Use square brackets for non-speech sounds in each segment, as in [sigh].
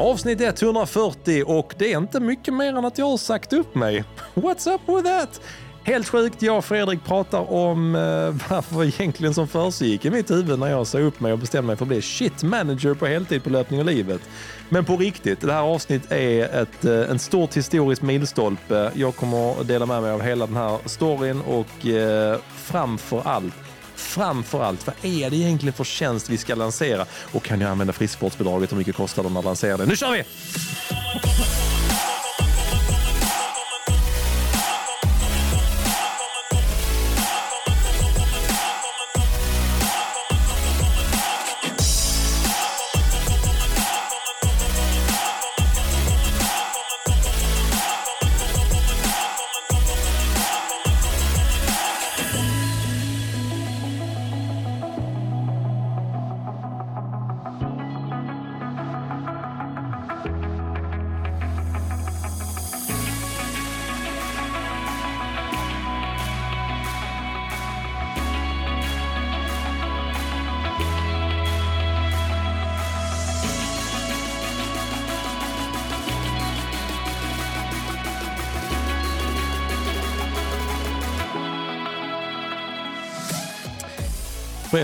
Avsnitt 140 och det är inte mycket mer än att jag har sagt upp mig. What's up with that? Helt sjukt, jag och Fredrik pratar om eh, [laughs] vad var egentligen som försiggick i mitt huvud när jag sa upp mig och bestämde mig för att bli shit manager på heltid på löpning och livet. Men på riktigt, det här avsnittet är ett, eh, en stort historisk milstolpe. Jag kommer att dela med mig av hela den här storyn och eh, framför allt framför allt, vad är det egentligen för tjänst vi ska lansera? Och kan jag använda friskvårdsbidraget? Hur mycket kostar det att lansera det? Nu kör vi!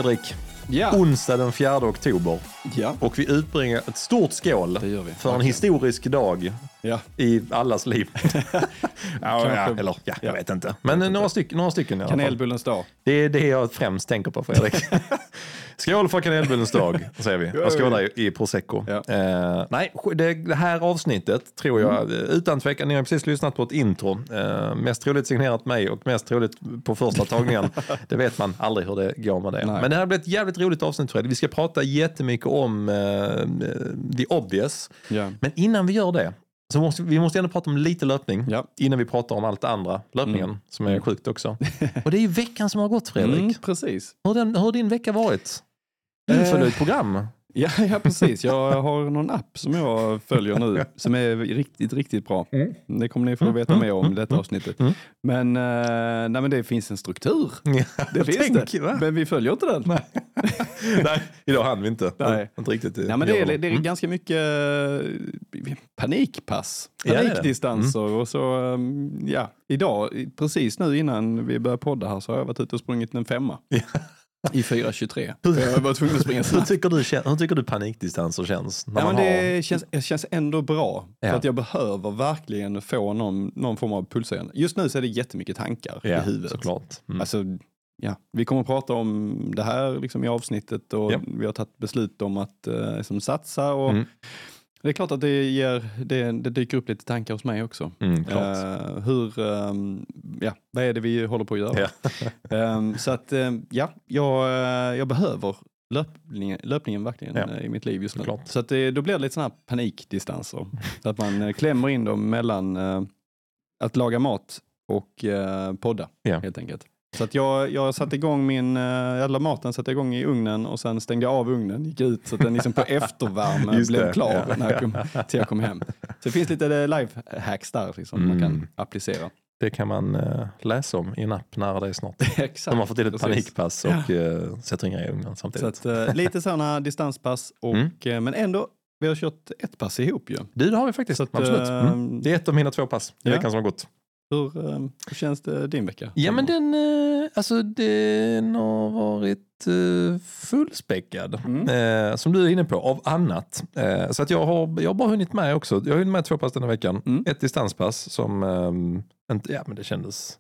Fredrik, Ja. onsdag den 4 oktober Ja. och vi utbringar ett stort skål för en historisk dag Ja. i allas liv. [laughs] ja, eller ja, jag ja. vet inte. Men eh, några, styck, några stycken i alla fall. Kanelbullens dag. Det är det jag främst tänker på Fredrik. [laughs] Skål för kanelbullens dag, säger vi. Jag skålar i, i prosecco. Ja. Eh, nej, det, det här avsnittet tror jag, Mm. eh, utan tvekan, ni har precis lyssnat på ett intro. Eh, mest troligt signerat mig och mest troligt på första tagningen. [laughs] det vet man aldrig hur det går med det. Nej. Men det här blir ett jävligt roligt avsnitt Fredrik. Vi ska prata jättemycket om eh, the obvious. Ja. Men innan vi gör det, så måste vi måste ändå prata om lite löpning Ja. innan vi pratar om allt det andra, löpningen, som är sjukt också. [laughs] Och det är ju veckan som har gått Fredrik. Mm, precis. Hur, har den, hur har din vecka varit? Du Eh. följer ett program. Ja, [laughs] ja, precis. Jag har någon app som jag följer nu som är riktigt, riktigt bra. Det kommer ni få veta mer om i detta avsnittet. Mm. Men, eh, nej, men det finns en struktur. Det finns det. va? Men vi följer inte den. Nej, [laughs] Nej, idag hann vi inte. Nej. Inte riktigt. men det är, det är Mm. ganska mycket eh, panikpass, Ja, panikdistanser och så, eh, ja, idag, precis nu innan vi började podda här så har jag varit ute och sprungit en femma. Ja. I 4.23. Jag var tvungen att springa Hur snabbt. tycker, du, hur tycker du panikdistanser känns? När Ja, man men har... det, känns, det känns ändå bra. Ja. För att jag behöver verkligen få någon, någon form av pulserande. Just nu så är det jättemycket tankar ja, i huvudet. såklart. Mm. Alltså, ja, vi kommer att prata om det här liksom, i avsnittet och Ja. vi har tagit beslut om att eh, liksom, satsa. Och Mm. Det är klart att det, ger, det, det dyker upp lite tankar hos mig också. Mm, klart. Eh, hur, ehm, ja, vad är det vi håller på att göra? Ja. [laughs] Ehm, så att, ehm, ja, jag, eh, jag behöver löpningen, löpningen verkligen Ja. i mitt liv just nu. Såklart. Så att det, då blir det lite sådana här panikdistanser. [laughs] så att man klämmer in dem mellan eh, att laga mat och eh, podda Ja. helt enkelt. Så att jag, jag satte igång min, eh, alla maten satte igång i ugnen och sen stängde jag av ugnen, gick ut så att den liksom på [laughs] eftervärme blev klar ja. när jag kom, till jag kom hem. Så det finns lite life hacks där liksom, man kan Mm. applicera. Det kan man eh, läsa om i en app nära dig snart. [laughs] Exakt. De har fått till ett precis. panikpass och uh, sätter inga i ugnen Så samtidigt. att, eh, lite sådana distanspass, och, Mm. eh, men ändå, vi har kört ett pass ihop ju. Du, det har vi faktiskt. Så att, Absolut. eh, Mm. Det är ett av mina två pass i ja. veckan som har gått. Hur, eh, hur känns det din vecka? Ja, men den, eh, alltså, den har varit eh, fullspäckad. Mm. Som du är inne på, av annat. Så att jag har, jag har bara hunnit med också. Jag har hunnit med två pass den här veckan. Mm. Ett distanspass som, ehm, ja men det kändes,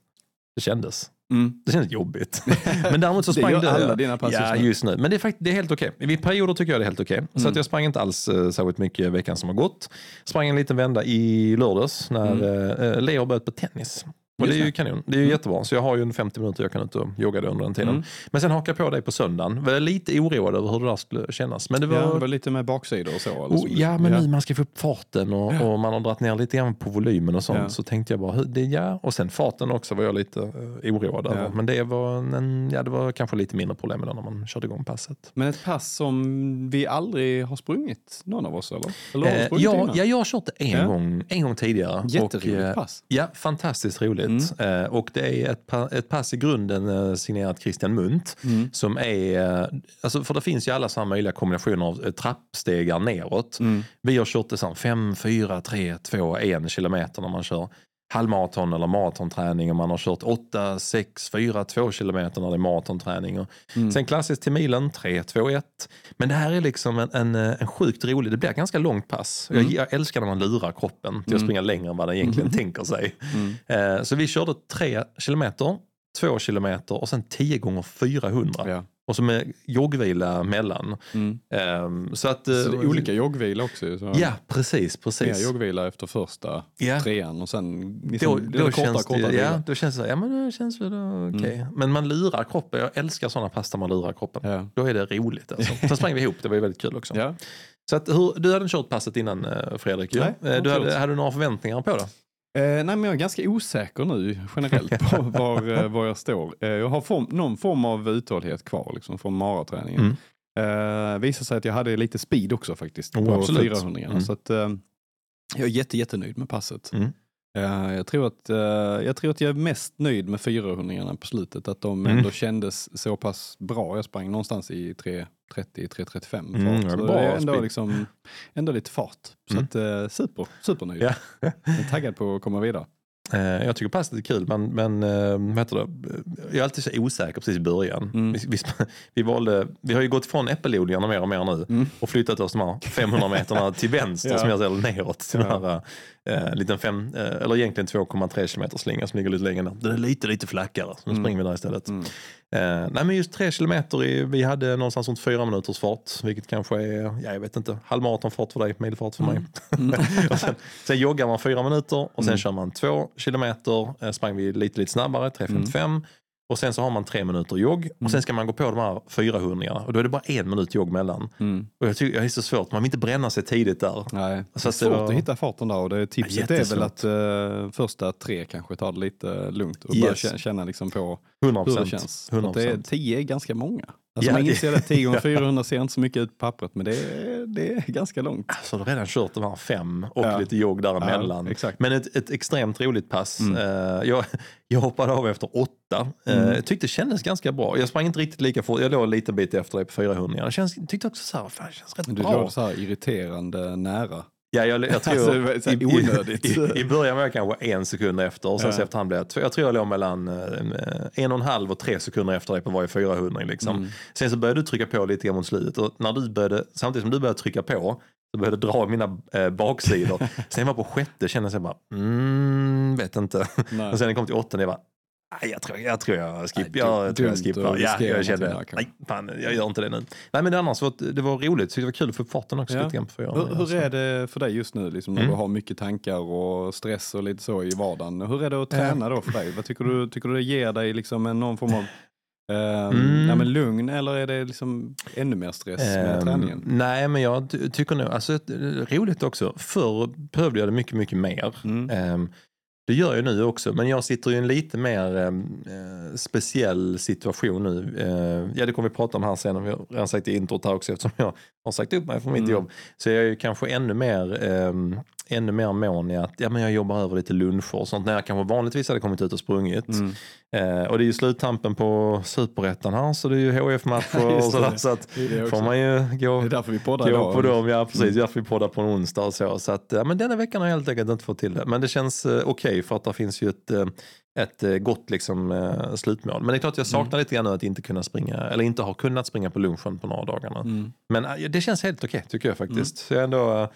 det kändes. Mm. Det kändes jobbigt. [laughs] men däremot så Det sprang gör det. alla dina pass Ja, just nu. Men det är, fakt- det är helt okej. I perioder tycker jag det är helt okej. Så Mm. att jag sprang inte alls uh, särskilt mycket veckan som har gått. Sprang en liten vända i lördags när mm. Leo börjat på tennis. Och det är ju kanon. Det är ju jättebra. Så jag har ju en 50 minuter jag kan ut och jogga under den tiden. Mm. Men sen hakade jag på dig på söndagen. Var lite oroad över hur det där skulle kännas. Men det var... Ja, det var lite med baksidor och så. Oh, så. ja, men nu man ska få upp farten och, Ja. och man har dragit ner lite grann på volymen och sånt. Ja. Så tänkte jag bara, det, ja. Och sen farten också var jag lite uh, oroad över. Ja. Men det var, en, ja, det var kanske lite mindre problem med när man körde igång passet. Men ett pass som vi aldrig har sprungit, någon av oss eller? eller har Eh, ja, ja, jag har kört det en, Ja. gång, en gång tidigare. Jätteroligt Och, eh, pass. Ja, fantastiskt roligt. Roligt. Eh, och det är ett, pa- ett pass i grunden eh, signerat Christian Munt. Mm. Som är, eh, alltså för det finns ju alla sådana möjliga kombinationer av trappstegar neråt. Mm. Vi har kört det 5, 4, 3, 2, 1 kilometer när man kör halvmaraton eller maratonträning och man har kört 8, 6, 4, 2 kilometer när det är maratonträning. Och Mm. Sen klassiskt till milen, 3, 2, 1. Men det här är liksom en, en, eh, en sjukt rolig, det blir ett ganska långt pass. Jag, Mm. jag älskar när man lurar kroppen till att springa längre än vad den egentligen tänker sig. Mm. Eh, så vi körde 3 kilometer, 2 kilometer och sen 10 gånger 400. Ja. Och så med joggvila mellan. Mm. Ehm, så att, Så eh, olika joggvila också. Så Ja, precis. Mer precis. joggvila efter första Ja. trean och sen liksom, det är då, korta, känns korta det, vila. ja, då känns det så här, ja men det känns väl då okej. Men man lurar kroppen, jag älskar sådana pass där man lurar kroppen. Ja. Då är det roligt alltså. [laughs] Sen sprang vi ihop, det var ju väldigt kul också. Ja. Så att, hur, du hade kört passet innan eh, Fredrik. Nej, Eh, du inte hade, hade du några förväntningar på det? Eh, nej, men jag är ganska osäker nu generellt på [laughs] var, eh, var jag står. Eh, jag har form, någon form av uthållighet kvar liksom, från maraträningen. Mm. Eh, visade sig att jag hade lite speed också faktiskt Oh, på absolut. 400 Mm. Så att, eh, jag är jätte, jättenöjd med passet. Mm. Eh, jag, tror att, eh, jag tror att jag är mest nöjd med 400 på slutet. Att de Mm. ändå kändes så pass bra. Jag sprang någonstans i 3.30-3.35 fart. Mm, ja, så bra det är ändå, liksom, ändå lite fart. Så Mm. att, eh, super, supernöjd. Ja. Jag är taggad på att komma vidare. Eh, jag tycker passet är kul, men, men eh, vad heter det? jag är alltid så osäker precis i början. Mm. Vi, vi, vi, valde, vi har ju gått från äppelodlingarna mer och mer nu Mm. och flyttat oss de här 500 meterna [laughs] till vänster Ja. som jag ser neråt till Ja. den här eh, liten fem, eh, eller egentligen 2,3 kilometer slinga som ligger lite längre ner. Den är lite, lite flackare, så nu Mm. springer vi där istället. Mm. Eh, nej men just 3 kilometer, i, vi hade någonstans runt 4 minuters fart, vilket kanske är, ja, jag vet inte, halvmaratonfart för dig, milfart för mig. Mm. [laughs] och sen, sen joggar man 4 minuter och sen Mm. kör man 2 kilometer, eh, sprang vi lite, lite snabbare, 3.55. Och sen så har man tre minuter jogg och sen ska man gå på de här 400 och då är det bara en minut jogg mellan. Mm. Och jag tycker jag är så svårt, man vill inte bränna sig tidigt där. Nej, Så så att det svårt var- att hitta farten där och det, tipset Ja, är väl att eh, första tre kanske tar det lite lugnt och Yes. bara känna liksom på 100 hur det procent. känns. För att det är, 100%. 10 är ganska många. Alltså Ja, man inser det, 10 gånger [laughs] 400 ser inte så mycket ut på pappret men det är, det är ganska långt. Så har du redan kört de här fem och Ja. lite jogg däremellan. Ja, exakt. Men ett, ett extremt roligt pass. Mm. Eh, jag, [laughs] jag hoppade av efter åtta. Eh, Mm. Jag tyckte det kändes ganska bra. Jag sprang inte riktigt lika fort. Jag låg en liten bit efter dig på 400. Jag känns, tyckte också så här, fan, det känns rätt du bra. låg så här irriterande nära. Ja, jag, jag tror Alltså, i, onödigt. I, i, I början var jag kanske en sekund efter och sen Ja. efterhand blev jag, jag tror jag låg mellan eh, en och en halv och tre sekunder efter dig på varje 400 liksom. Mm. Sen så började du trycka på lite grann mot slutet och när du började, samtidigt som du började trycka på så började dra mina eh, baksidor. [laughs] sen var jag på sjätte kände jag bara, mm, vet inte. Nej. Och sen när jag kom till åttonde, jag bara, nej jag tror jag, tror jag, skip, Nej, jag, tror jag skippar. Ja, jag kände, nej fan, jag gör inte det nu. Nej men det annars var, det var roligt, så det var kul att få upp farten också Ja. lite grann 400. Hur, hur är det för dig just nu liksom, när Mm. du har mycket tankar och stress och lite så i vardagen? Hur är det att träna då för dig? Vad tycker du, tycker du det ger dig liksom en, någon form av eh, Mm. ja, men lugn eller är det liksom ännu mer stress med Ehm, träningen? Nej, men jag ty- tycker nog, alltså ett- roligt också. Förr behövde jag det mycket, mycket mer. Mm. Ehm, det gör jag nu också, men jag sitter i en lite mer ehm, eh, speciell situation nu. Eh, ja, det kommer vi prata om här sen, vi har redan sagt i introt här också eftersom jag har sagt upp mig från mitt Mm. jobb. Så jag är ju kanske ännu mer, ehm, ännu mer mån i att ja, men jag jobbar över lite luncher och sånt när jag kanske vanligtvis hade kommit ut och sprungit. Mm. Eh, och det är ju sluttampen på superettan här, så det är ju HF-matcher [laughs] och sådär. Så att Det får man ju gå Det är därför vi poddar gå på dem, ja precis. Därför vi poddar på en onsdag och så. Så att, ja, men denna veckan har jag helt enkelt inte fått till det. Men det känns eh, okej för att det finns ju ett, eh, ett eh, gott liksom, eh, slutmål. Men det är klart jag saknar lite grann att inte kunna springa, eller inte ha kunnat springa på lunchen på några dagarna. Mm. Men eh, det känns helt okej tycker jag faktiskt. Så jag ändå,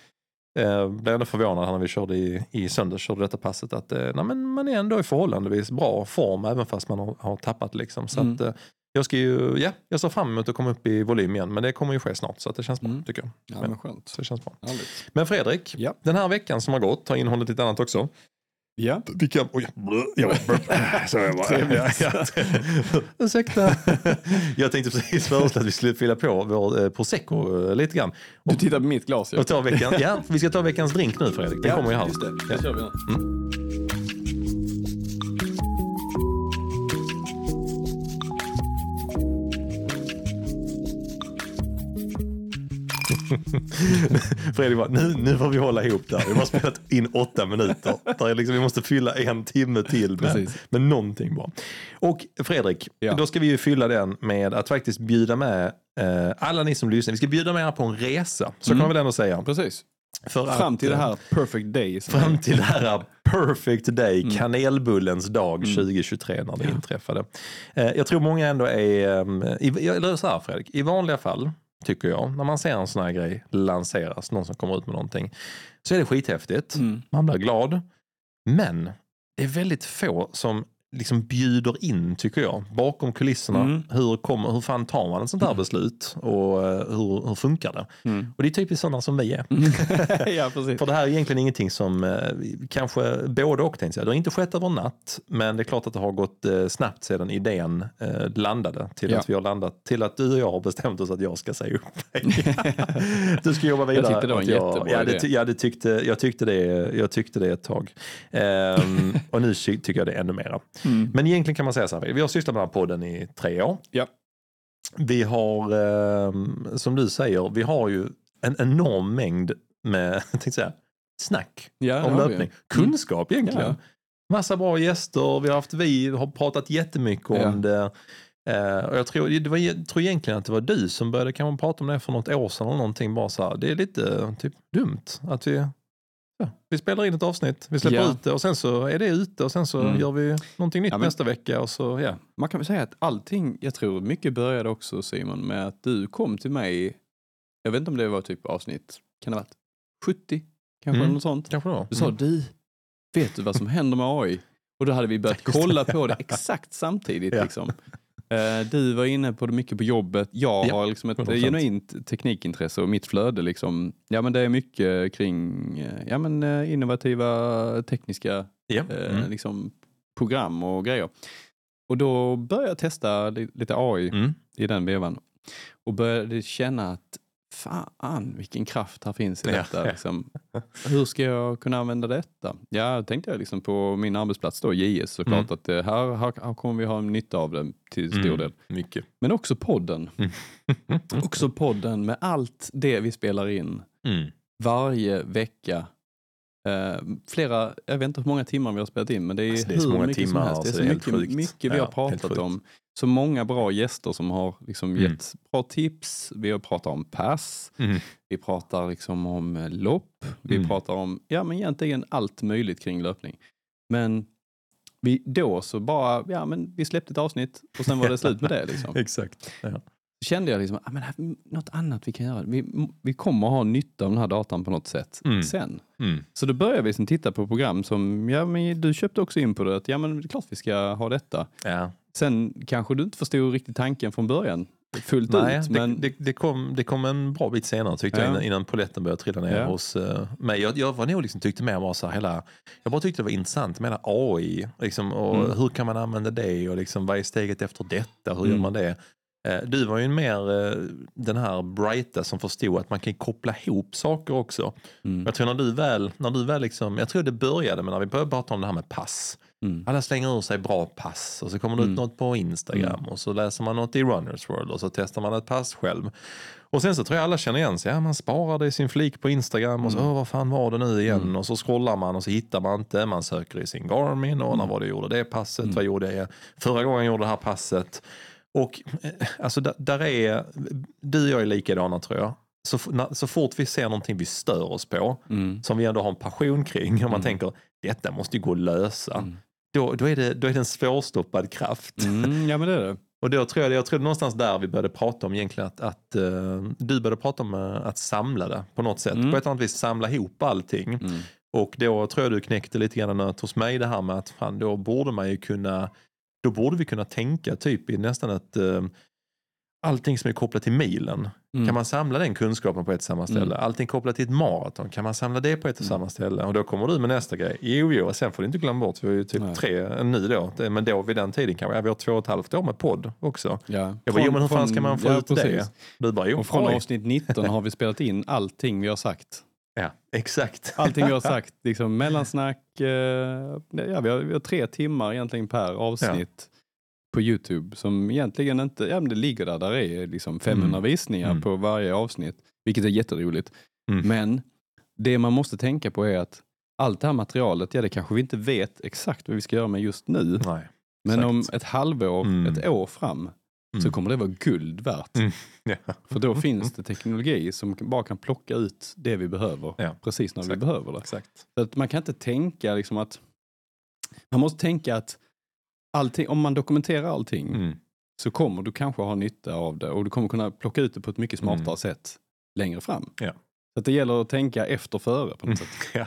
eh, blev ändå förvånad när vi körde i, i söndags, körde detta passet, att eh, nej, men man är ändå i förhållandevis bra form även fast man har, har tappat. Liksom. Så Mm. att, eh, jag ska ju, ja, jag ser fram emot att komma upp i volym igen, men det kommer ju ske snart så att det känns bra Mm. tycker jag. Ja, men skönt. Så det känns bra. Härligt. Men Fredrik, Ja. den här veckan som har gått har innehållit lite annat också. Ja. Vi kan... Oj, blö, ja, blö, [laughs] så är jag bara. Ja, ja. [laughs] Ursäkta. [laughs] Jag tänkte precis föreslå att vi skulle fylla på vår eh, prosecco eh, lite grann. Du tittar på mitt glas. Och ta veckan, ja, vi ska ta veckans drink nu Fredrik. Den kommer ju här. Just det, det Ja. kör vi nu. [laughs] Fredrik bara, nu, nu får vi hålla ihop där. Vi har spelat in åtta minuter. Där är liksom, vi måste fylla en timme till med, Precis. med någonting bra. Och Fredrik, Ja. då ska vi ju fylla den med att faktiskt bjuda med eh, alla ni som lyssnar. Vi ska bjuda med er på en resa, så kan man väl ändå säga. Precis. För Mm. Fram att, till det eh, här perfect day. Fram till det här perfect day, Mm. kanelbullens dag 2023 när det inträffade. Eh, jag tror många ändå är, eller så här Fredrik, i vanliga fall tycker jag, när man ser en sån här grej lanseras, någon som kommer ut med någonting, så är det skithäftigt. Mm. Man blir glad. Men det är väldigt få som liksom bjuder in, tycker jag, bakom kulisserna. Mm. Hur, kommer, hur fan tar man ett sånt här beslut och eh, hur, hur funkar det? Mm. Och det är typiskt sådana som vi är. [laughs] ja, precis. För det här är egentligen ingenting som, eh, kanske både och tänkte jag. Det har inte skett över en natt, men det är klart att det har gått eh, snabbt sedan idén landade till Ja. att vi har landat till att du och jag har bestämt oss att jag ska säga upp mig. [laughs] [laughs] du ska jobba vidare. tyckte det var en jag, jättebra ja, det, idé. ty- ja, det tyckte, jag, tyckte det, jag tyckte det ett tag. Ehm, och nu ty- tycker jag det ännu mera. Mm. Men egentligen kan man säga så här, vi har sysslat med den här podden i tre år. Ja. Vi har, eh, som du säger, vi har ju en enorm mängd med [laughs] jag säga, snack Ja, om löpning. Kunskap egentligen. Ja. Massa bra gäster, vi har, haft, vi har pratat jättemycket Ja. om det. Eh, och jag tror, det var, jag tror egentligen att det var du som började kanske prata om det för något år sedan eller någonting. Bara så här, det är lite typ dumt att vi, ja, vi spelar in ett avsnitt, vi släpper Ja. ut det och sen så är det ute och sen så Mm. gör vi någonting nytt Ja, men- nästa vecka och så ja. Man kan väl säga att allting, jag tror mycket började också Simon med att du kom till mig, jag vet inte om det var typ avsnitt, kan det ha varit 70? Kanske Mm. något sånt. Kanske då. Du sa Mm. du, vet du vad som händer med AI? Och då hade vi börjat [laughs] kolla på det exakt samtidigt. Liksom. Eh, Du var inne på det mycket på jobbet. Jag Ja, har liksom ett 100%. genuint teknikintresse och mitt flöde liksom, ja men det är mycket kring eh, ja, men, eh, innovativa tekniska Ja. eh, Mm. liksom, program och grejer. Och då började jag testa li- lite AI Mm. i den vevan och började känna att fan vilken kraft här finns i Ja. detta. Liksom. Hur ska jag kunna använda detta? Ja, tänkte jag liksom på min arbetsplats då, JS såklart, Mm. att eh, här, här, kommer vi ha nytta av det till stor Mm. del. Mycket. Men också podden. Mm. [laughs] också podden med allt det vi spelar in Mm. varje vecka. Eh, flera, jag vet inte hur många timmar vi har spelat in, men det är, Alltså, det är så hur många mycket timmar, som helst. Det är alltså, så det är helt mycket, mycket vi Ja, har pratat om. Så många bra gäster som har liksom Mm. gett bra tips. Vi har pratat om pass, Mm. vi pratar liksom om eh, lopp, vi Mm. pratar om ja, men egentligen allt möjligt kring löpning. Men vi, då så bara, ja men vi släppte ett avsnitt och sen var det slut med det. Liksom. [laughs] Exakt. Ja. Kände jag liksom, ah, men här, något annat vi kan göra. Vi, vi kommer ha nytta av den här datan på något sätt Mm. sen. Mm. Så då började vi liksom titta på program som, ja men du köpte också in på det, att ja men det är klart vi ska ha detta. Ja. Sen kanske du inte förstod riktigt tanken från början fullt Nej, ut. det, Men, det, det, kom, det kom en bra bit senare tyckte jag Ja. innan, innan poletten började trilla ner Ja. hos uh, mig. Jag, jag var nog liksom, tyckte mer bara så här, hela, jag bara tyckte det var intressant med hela AI liksom, och Mm. hur kan man använda det och liksom, vad är steget efter detta, hur gör Mm. man det? Eh, Du var ju mer eh, den här brighta som förstod att man kan koppla ihop saker också. mm, Jag tror när du väl, när du väl liksom, jag tror det började med när vi började prata om det här med pass. mm, Alla slänger ur sig bra pass och så kommer det ut Mm. något på Instagram och så läser man något i Runners World och så testar man ett pass själv. Och sen så tror jag alla känner igen sig. Ja, man sparar det i sin flik på Instagram och så, Mm. Vad fan var det nu igen? Mm. Och så scrollar man och så hittar man inte. Man söker i sin Garmin och när var det jag gjorde det passet? Mm. Vad gjorde jag förra gången jag gjorde det här passet? Och eh, alltså där, är, du och jag är likadana tror jag. Så, så fort vi ser någonting vi stör oss på, mm, som vi ändå har en passion kring, och man Mm. tänker detta måste ju gå att lösa mm. då, då, är det, då är det en svårstoppad kraft. Mm, ja men det är det. [laughs] Och då tror jag, jag tror det någonstans där vi började prata om egentligen att, att eh, du började prata om eh, att samla det på något sätt. Mm. På ett annat vis samla ihop allting. Mm. Och då tror jag du knäckte lite grann nöt hos mig det här med att fan, då borde man ju kunna, då borde vi kunna tänka typ i nästan ett eh, Allting som är kopplat till milen, Mm. kan man samla den kunskapen på ett och samma ställe? Mm. Allting kopplat till ett maraton, kan man samla det på ett och Mm. samma ställe? Och då kommer du med nästa grej. Jo, jo, sen får du inte glömma bort, vi har ju typ Nej. tre, nu då, Det- men då vid den tiden kanske, ja, vi har två och ett halvt år med podd också. Ja. Jag bara, jo men hur fan ska man få ja, ut det? precis. Du bara, jo, Och från oj. avsnitt 19 har vi spelat in allting vi har sagt. Ja, exakt. [laughs] Allting vi har [laughs] sagt, liksom mellansnack, eh, ja, vi, har, vi har tre timmar egentligen per avsnitt. på Youtube som egentligen inte, ja men det ligger där, där är liksom 500 Mm. visningar Mm. på varje avsnitt, vilket är jätteroligt. Mm. Men det man måste tänka på är att allt det här materialet, ja det kanske vi inte vet exakt vad vi ska göra med just nu. Nej. Men om ett halvår, Mm. ett år fram, så Mm. kommer det vara guld värt. Mm. [laughs] Ja. För då finns det teknologi som bara kan plocka ut det vi behöver Ja, precis när vi exakt. behöver det. Exakt. Så att man kan inte tänka liksom att... Man måste tänka att allting, om man dokumenterar allting Mm. så kommer du kanske ha nytta av det och du kommer kunna plocka ut det på ett mycket smartare Mm. sätt längre fram. Ja. Så att det gäller att tänka efter före på något sätt. [laughs] Ja.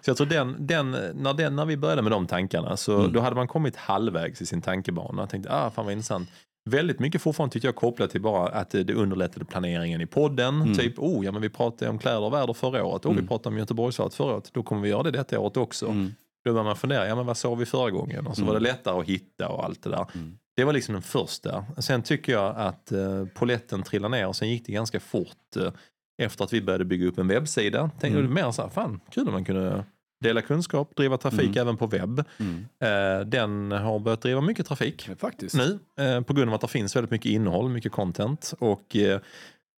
Så jag tror den, den, när, den, när vi började med de tankarna så Mm. då hade man kommit halvvägs i sin tankebana. Jag tänkte, ah fan vad intressant. Väldigt mycket fortfarande tyckte jag kopplat till bara att det det underlättade planeringen i podden. Mm. Typ, oh ja men vi pratade om kläder och väder förra året. Vi Mm. pratade om Göteborgsvarvet förra året. Då kommer vi göra det detta året också. Mm. Då börjar man fundera, ja men vad sa vi förra gången? Och så var det Mm. lättare att hitta och allt det där. Mm. Det var liksom den första. Sen tycker jag att uh, poletten trillade ner och sen gick det ganska fort eh, efter att vi började bygga upp en webbsida. Tänkte mm. mer så här, fan kul om man kunde dela kunskap, driva trafik Mm. även på webb. Mm. Eh, den har börjat driva mycket trafik faktiskt. nu eh, på grund av att det finns väldigt mycket innehåll, mycket content. Och eh,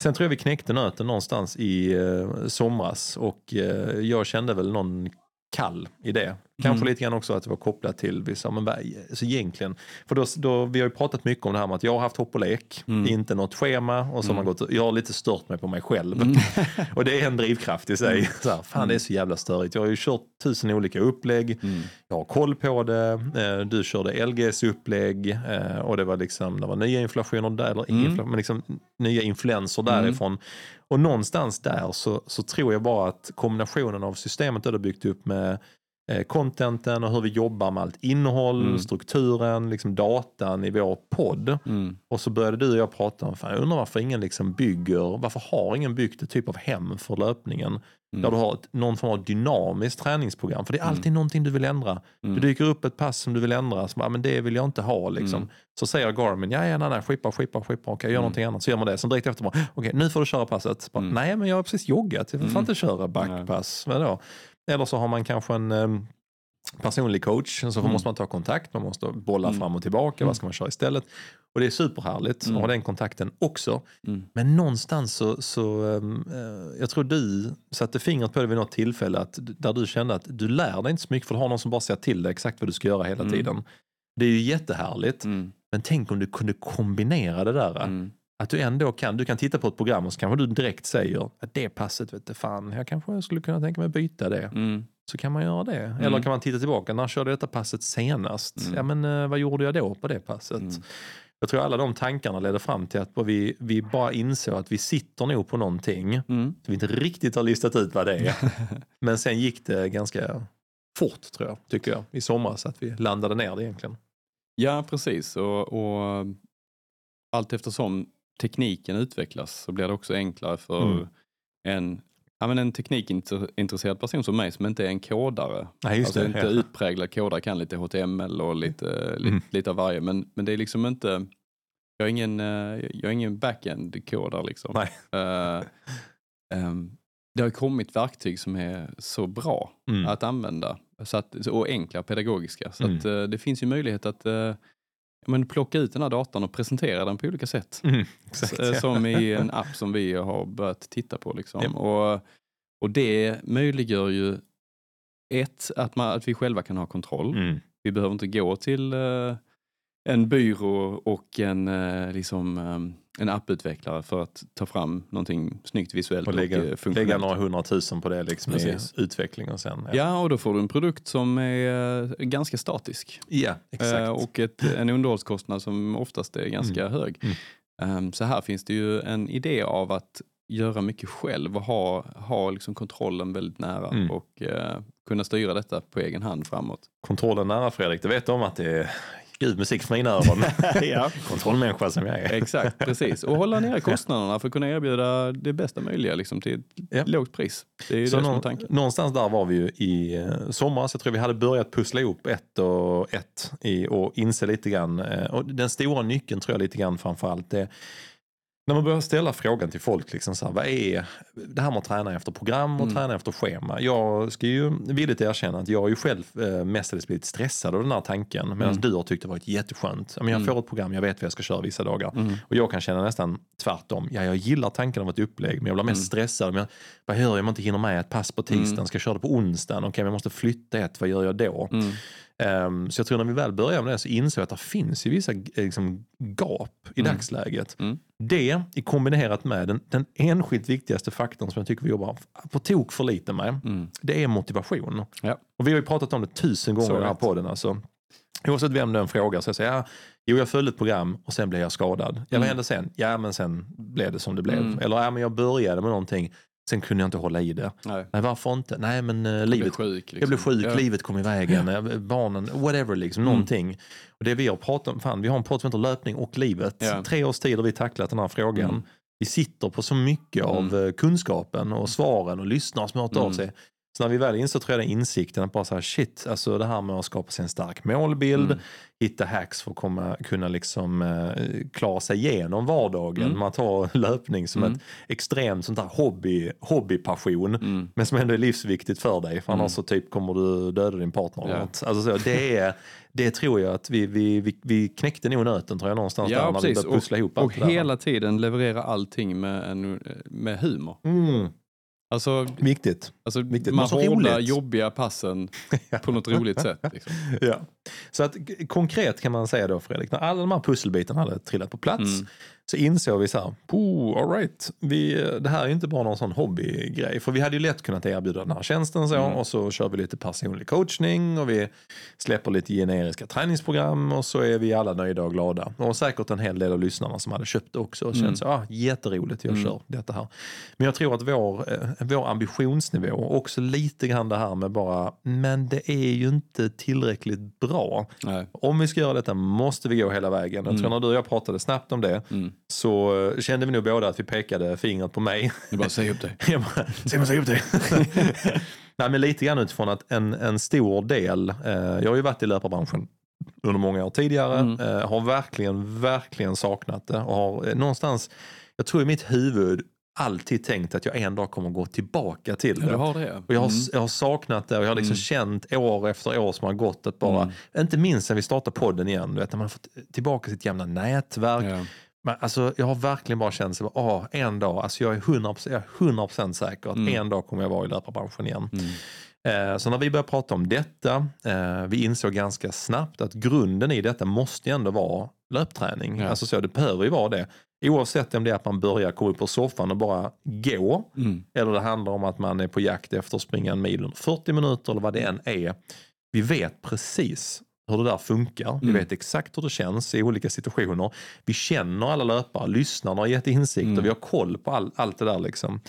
sen tror jag vi knäckte nöten någonstans i somras och jag kände väl någon kall i det. Kanske Mm. lite grann också att det var kopplat till, vi sa, men vad, alltså egentligen, för då, då, vi har ju pratat mycket om det här med att jag har haft hopp och lek, Mm. inte något schema och så har man Mm. gått, jag har lite stört mig på mig själv. Mm. [laughs] Och det är en drivkraft i sig. Så här, fan det är så jävla störigt. Jag har ju kört tusen olika upplägg. Mm. Jag har koll på det. Eh, Du körde LGs upplägg eh, och det var liksom det var nya inflationer där, eller Mm. infla, men liksom nya influenser Mm. därifrån. Och någonstans där så, så tror jag bara att kombinationen av systemet du har byggt upp med eh, contenten och hur vi jobbar med allt innehåll, Mm. strukturen, liksom datan i vår podd. Mm. Och så började du och jag prata om, fan, jag undrar varför ingen liksom bygger, varför har ingen byggt ett typ av hem för löpningen? Mm. Där du har ett, någon form av dynamiskt träningsprogram. För det är alltid Mm. någonting du vill ändra. Mm. Det dyker upp ett pass som du vill ändra, som, ah, men det vill jag inte ha. Liksom. Mm. Så säger Garmin, ja, ja nej, nej, skippa, skippa, skippa, okej, gör Mm. någonting annat. Så gör man det. Sen direkt efter, okej, nu får du köra passet. Bara, Mm. Nej, men jag har precis joggat, jag får Mm. inte köra backpass. Vadå? Eller så har man kanske en em, personlig coach, så Mm. måste man ta kontakt, man måste bolla Mm. fram och tillbaka, Mm. vad ska man köra istället? Och det är superhärligt Mm. att ha den kontakten också. Mm. Men någonstans så, så eh, jag tror du satte fingret på det vid något tillfälle att, där du kände att du lär dig inte så mycket för du har någon som bara säger till dig exakt vad du ska göra hela Mm. tiden. Det är ju jättehärligt, Mm. men tänk om du kunde kombinera det där. Att du ändå kan, du kan titta på ett program och så kanske du direkt säger att det passet, vet du fan, jag kanske skulle kunna tänka mig byta det. Mm. Så kan man göra det. Eller kan man titta tillbaka, när körde jag detta passet senast? Mm. Ja men eh, vad gjorde jag då på det passet? Mm. Jag tror alla de tankarna ledde fram till att vi, vi bara insåg att vi sitter nog på någonting Mm. som vi inte riktigt har listat ut vad det är. [laughs] Men sen gick det ganska fort tror jag, tycker jag, i somras att vi landade ner det egentligen. Ja, precis. Och, och allt eftersom tekniken utvecklas så blir det också enklare för Mm. en, ja, men en teknikintresserad person som mig som inte är en kodare. Nej, just alltså det. inte ja. utpräglad kodare, kan lite HTML och lite, lite, Mm. lite av varje. Men, men det är liksom inte, jag är ingen, eh, jag är ingen backend-kodare liksom. Nej. Eh, ehm, det har kommit verktyg som är så bra Mm. att använda så att, och enkla pedagogiska. Så Mm. att, eh, det finns ju möjlighet att ja, men plocka ut den här datan och presentera den på olika sätt. Mm, exakt, Eh, ja. Som i [laughs] en app som vi har börjat titta på. Liksom. Japp. Och, och det möjliggör ju ett, att, man, att vi själva kan ha kontroll. Mm. Vi behöver inte gå till eh, en byrå och en, eh, liksom, eh, en apputvecklare för att ta fram någonting snyggt visuellt Och och, lägga, lägga funktionellt. några hundratusen på det liksom i Precis. utveckling och sen. Ja, och då får du en produkt som är eh, ganska statisk. ja exakt. Eh, och ett, en underhållskostnad som oftast är ganska hög. Mm. Ehm, så här finns det ju en idé av att göra mycket själv och ha, ha liksom kontrollen väldigt nära Mm. och eh, kunna styra detta på egen hand framåt. Kontrollen nära Fredrik, du vet om att det är gud musik för mina öron. [laughs] ja. Kontrollmänniska som jag är. Exakt, precis. Och hålla nere kostnaderna för att kunna erbjuda det bästa möjliga liksom, till ett Ja. lågt pris. Det är ju Så det som är tanken. någonstans där var vi ju i eh, somras. Jag tror vi hade börjat pussla ihop ett och ett i, och inse lite grann. eh, Och den stora nyckeln tror jag lite grann framför allt är när man börjar ställa frågan till folk, liksom så här, vad är det här med att träna efter program och Mm. träna efter schema? Jag ska ju villigt erkänna att jag ju själv eh, mestadels blivit stressad av den här tanken medan Mm. du har tyckt det varit jätteskönt. Men jag Mm. får ett program, jag vet vad jag ska köra vissa dagar. Mm. Och jag kan känna nästan tvärtom. Ja, jag gillar tanken av ett upplägg men jag blir mest Mm. stressad. Men vad gör jag om jag inte hinner med ett pass på tisdagen? Mm. Ska jag köra det på onsdagen? Okej, men jag måste flytta ett, vad gör jag då? Ehm, så jag tror när vi väl börjar med det så insåg jag att det finns ju vissa eh, liksom, gap i dagsläget. Det i kombinerat med den, den enskilt viktigaste faktorn som jag tycker vi jobbar på tok för lite med. Mm. Det är motivation. Ja. Och vi har ju pratat om det tusen gånger Så i den här rätt. podden. Alltså. Oavsett vem den frågar så jag säger ja, jo jag följde ett program och sen blev jag skadad. Ja, vad Mm. hände sen? Ja men sen blev det som det blev. Mm. Eller ja, men jag började med någonting, sen kunde jag inte hålla i det. Nej. Nej varför inte? Nej men uh, blev livet sjuk. Liksom. jag blev sjuk, Ja. livet kom i vägen, eh, barnen, whatever liksom, Mm. någonting. Och det vi har pratat om, fan vi har en podd som heter löpning och livet. Ja. Tre års tid har vi tacklat den här frågan. Mm. Vi sitter på så mycket av eh, kunskapen och svaren och lyssnar som har hört av Mm. sig. Så när vi väl insåg tror jag den insikten att bara så här, shit, alltså det här med att skapa sig en stark målbild, Mm. hitta hacks för att komma, kunna liksom, eh, klara sig igenom vardagen. Mm. Man tar löpning som Mm. ett extremt sånt där hobby, hobbypassion. Mm. Men som ändå är livsviktigt för dig. För Mm. annars så typ kommer du döda din partner. Ja. något. Alltså så, det, är, det tror jag att vi, vi, vi, vi knäckte nog nöten tror jag någonstans Ja, där när vi precis. började pussla ihop allt Och där. hela tiden leverera allting med, en, med humor. Alltså, viktigt. alltså Viktigt, man hårdar jobbiga passen [laughs] på något roligt sätt. Liksom. [laughs] Ja. Så att konkret kan man säga då Fredrik, när alla de här pusselbitarna hade trillat på plats Mm. Så insåg vi så här, oh, all right, vi, det här är ju inte bara någon sån hobbygrej. För vi hade ju lätt kunnat erbjuda den här tjänsten så Mm. och så kör vi lite personlig coachning och vi släpper lite generiska träningsprogram och så är vi alla nöjda och glada. Och säkert en hel del av lyssnarna som hade köpt det också och känt Mm. så, ah, jätteroligt, jag Mm. kör detta här. Men jag tror att vår, eh, vår ambitionsnivå, också lite grann det här med bara, men det är ju inte tillräckligt bra. Nej. Om vi ska göra detta måste vi gå hela vägen. Jag tror Mm. när du och jag pratade snabbt om det Mm. Så eh, kände vi nog båda att vi pekade fingret på mig. Är bara säg upp dig. [laughs] Jag bara, Simon säg upp det. [laughs] Nej men lite grann utifrån att en, en stor del, eh, jag har ju varit i löparbranschen under många år tidigare, Mm. eh, har verkligen, verkligen saknat det och har eh, någonstans, jag tror i mitt huvud alltid tänkt att jag en dag kommer gå tillbaka till Ja, det. du har det. Och jag har, Mm. jag har saknat det och jag har liksom Mm. känt år efter år som har gått att bara, Mm. inte minst sen vi startade podden igen, du vet, när man har fått tillbaka sitt gamla nätverk. Ja. Men alltså, jag har verkligen bara känt så, åh, en dag, alltså jag är 100%, jag är 100% säker att Mm. en dag kommer jag vara i löparbranschen igen. Mm. Eh, så när vi började prata om detta, eh, vi insåg ganska snabbt att grunden i detta måste ändå vara löpträning. Ja. Alltså så, det behöver ju vara det. Oavsett om det är att man börjar komma upp på soffan och bara gå, Mm. eller det handlar om att man är på jakt efter att springa en mil under 40 minuter eller vad det än är. Vi vet precis hur det där funkar. Vi Mm. vet exakt hur det känns i olika situationer. Vi känner alla löpare, lyssnarna har gett insikt och Mm. vi har koll på all, allt det där. Liksom.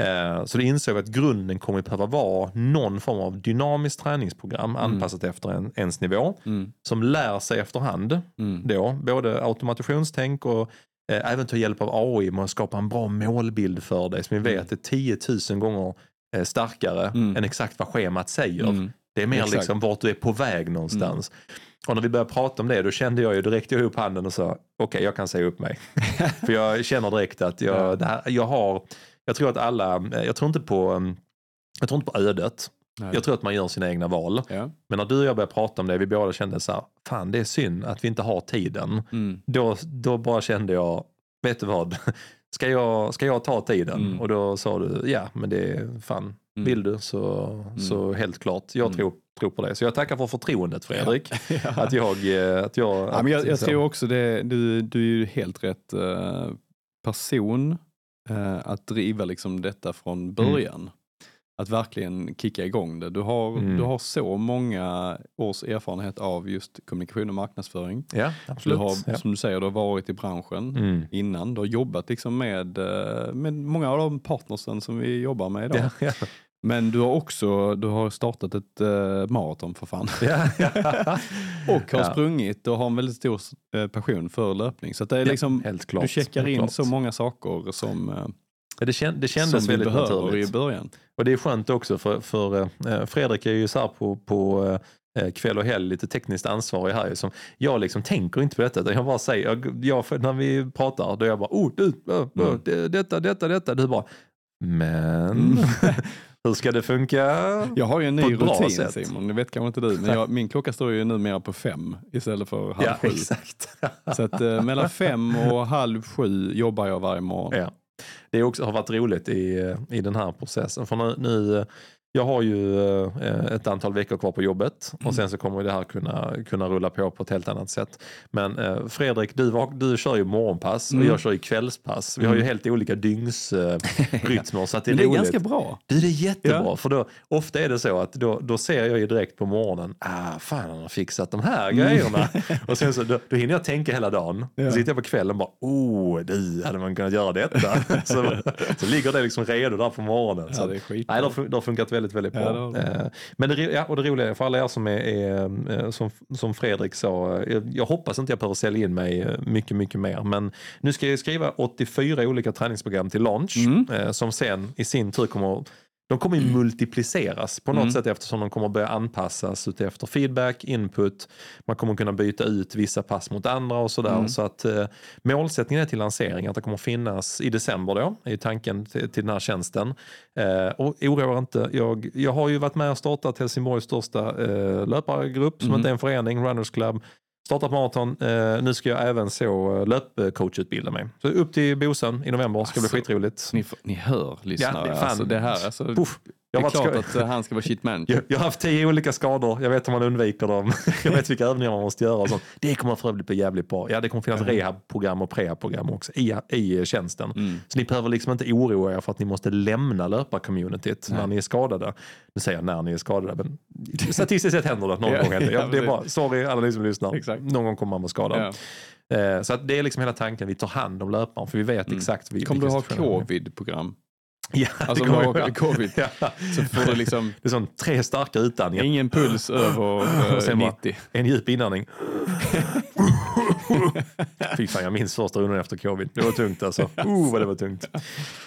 Eh, så det insåg vi att grunden kommer att behöva vara någon form av dynamiskt träningsprogram anpassat efter en, ens nivå Mm. som lär sig efterhand Mm. då, både automationstänk och eh, även ta hjälp av AI med att skapa en bra målbild för dig som vi vet är 10 000 gånger eh, starkare Mm. än exakt vad schemat säger. Mm. Det är mer Exakt. Mm. liksom vart du är på väg någonstans. Och när vi började prata om det då kände jag ju direkt, jag upp handen och sa okej jag kan säga upp mig. [laughs] För jag känner direkt att jag, här, jag har, jag tror att alla, jag tror inte på, mm, jag tror inte på ödet. Nej. Jag tror att man gör sina egna val. Ja. Men när du och jag började prata om det, vi båda kände så här, fan det är synd att vi inte har tiden. Mm. Då, då bara kände jag, vet du vad, [laughs] ska jag, ska jag ta tiden? Mm. Och då sa du, ja men det är fan, Mm. vill du så, så helt klart. Jag Mm. tror, tror på det. Så jag tackar för förtroendet Fredrik. [laughs] Ja. Att jag, eh, att jag, Ja, men jag, jag tror också det, du, du är ju helt rätt eh, person eh, att driva liksom detta från början. Att verkligen kicka igång det. Du har, Mm. du har så många års erfarenhet av just kommunikation och marknadsföring. Ja, Du absolut. har, ja. som du säger, du har varit i branschen Mm. innan. Du har jobbat liksom med, eh, med många av de partnersen som vi jobbar med idag. Ja, ja. Men du har också du har startat ett uh, maraton för fan. Ja, ja. [laughs] och har Ja. sprungit och har en väldigt stor eh, passion för löpning. Så det är liksom, du checkar in så många saker som, Ja, Det, känd, det kändes väldigt behöver naturligt. i början. Och det är skönt också för, för eh, Fredrik är ju så här på, på eh, kväll och helg lite tekniskt ansvarig här. ju, Som, jag liksom tänker inte på detta, utan jag bara säger, jag, jag, när vi pratar, då är jag bara, oh, du, uh, Mm. det, detta, detta, detta. Du bara, men Mm. [laughs] hur ska det funka? Jag har ju en ny rutin sätt. Simon, det vet kanske inte du, men jag, min klocka står ju numera på fem istället för halv Ja, sju. exakt. Så att eh, mellan fem och halv sju jobbar jag varje morgon. Ja. Det också, har varit roligt i, eh, i den här processen. För nu, nu, eh, jag har ju eh, ett antal veckor kvar på jobbet Mm. och sen så kommer det här kunna, kunna rulla på på ett helt annat sätt. Men eh, Fredrik, du, du kör ju morgonpass och Mm. jag kör ju kvällspass. Vi har ju Mm. helt olika dygnsrytmer [laughs] så att det är det är roligt. ganska bra. Du, det är jättebra, Ja. för då, ofta är det så att då, då ser jag ju direkt på morgonen, ah, fan han har fixat de här Mm. grejerna. [laughs] och sen så, då, då hinner jag tänka hela dagen. Ja. Så sitter jag på kvällen och bara, oh, du, hade man kunnat göra detta? [laughs] så, så ligger det liksom redo där på morgonen. Ja, så, det är skitbra. nej, det det har funkat väldigt, väldigt bra. Ja, det. Eh, Men det, ja, och det roliga är, för alla er som är, är eh, som, som Fredrik sa, eh, jag, hoppas inte jag behöver sälja in mig mycket, mycket mer. Men nu ska jag skriva 84 olika träningsprogram till launch Mm. som sen i sin tur kommer de kommer ju multipliceras på något Mm. sätt eftersom de kommer börja anpassas efter feedback, input. Man kommer kunna byta ut vissa pass mot andra och sådär. Mm. Så att eh, målsättningen är till lansering att det kommer finnas i december då, är tanken till, till den här tjänsten. Eh, och oroa inte, jag, jag har ju varit med och startat Helsingborgs största eh, löpargrupp som Mm. inte är en förening, Runners Club. Startat maraton, eh, nu ska jag även så eh, löpcoachutbilda mig. Så upp till Bosön i november, ska bli Alltså, skitroligt. Ni, ni hör lyssnare, det är fan- alltså, det här alltså, Puff. Det Jag är har varit klart sko- att eh, han ska vara shit manager. [laughs] jag, jag har haft tio olika skador, jag vet hur man undviker dem. [laughs] jag vet vilka övningar man måste göra och sånt. Det kommer för övrigt bli jävligt bra. Ja, det kommer finnas rehabprogram och prehabprogram också i, i tjänsten. Mm. Så ni behöver liksom inte oroa er för att ni måste lämna löparcommunityt när Nej. ni är skadade. Nu säger jag när ni är skadade, men [laughs] statistiskt sett händer det någon Ja, gång. Det. ja, Ja, det är bara, sorry alla ni som lyssnar, Exakt. någon gång kommer man vara skadad. Ja. Eh, Så det är liksom hela tanken, vi tar hand om löparen för vi vet Mm. exakt. vi- Kommer du ha covid-program? Ja, Alltså det kommer covid Ja. så får du liksom Det är sån tre starka utandningar. ingen puls över eh, Och sen bara- 90. En djup inandning. [laughs] Fy fan, jag minns första rundan efter covid. Det var tungt alltså. Uh, vad det var tungt.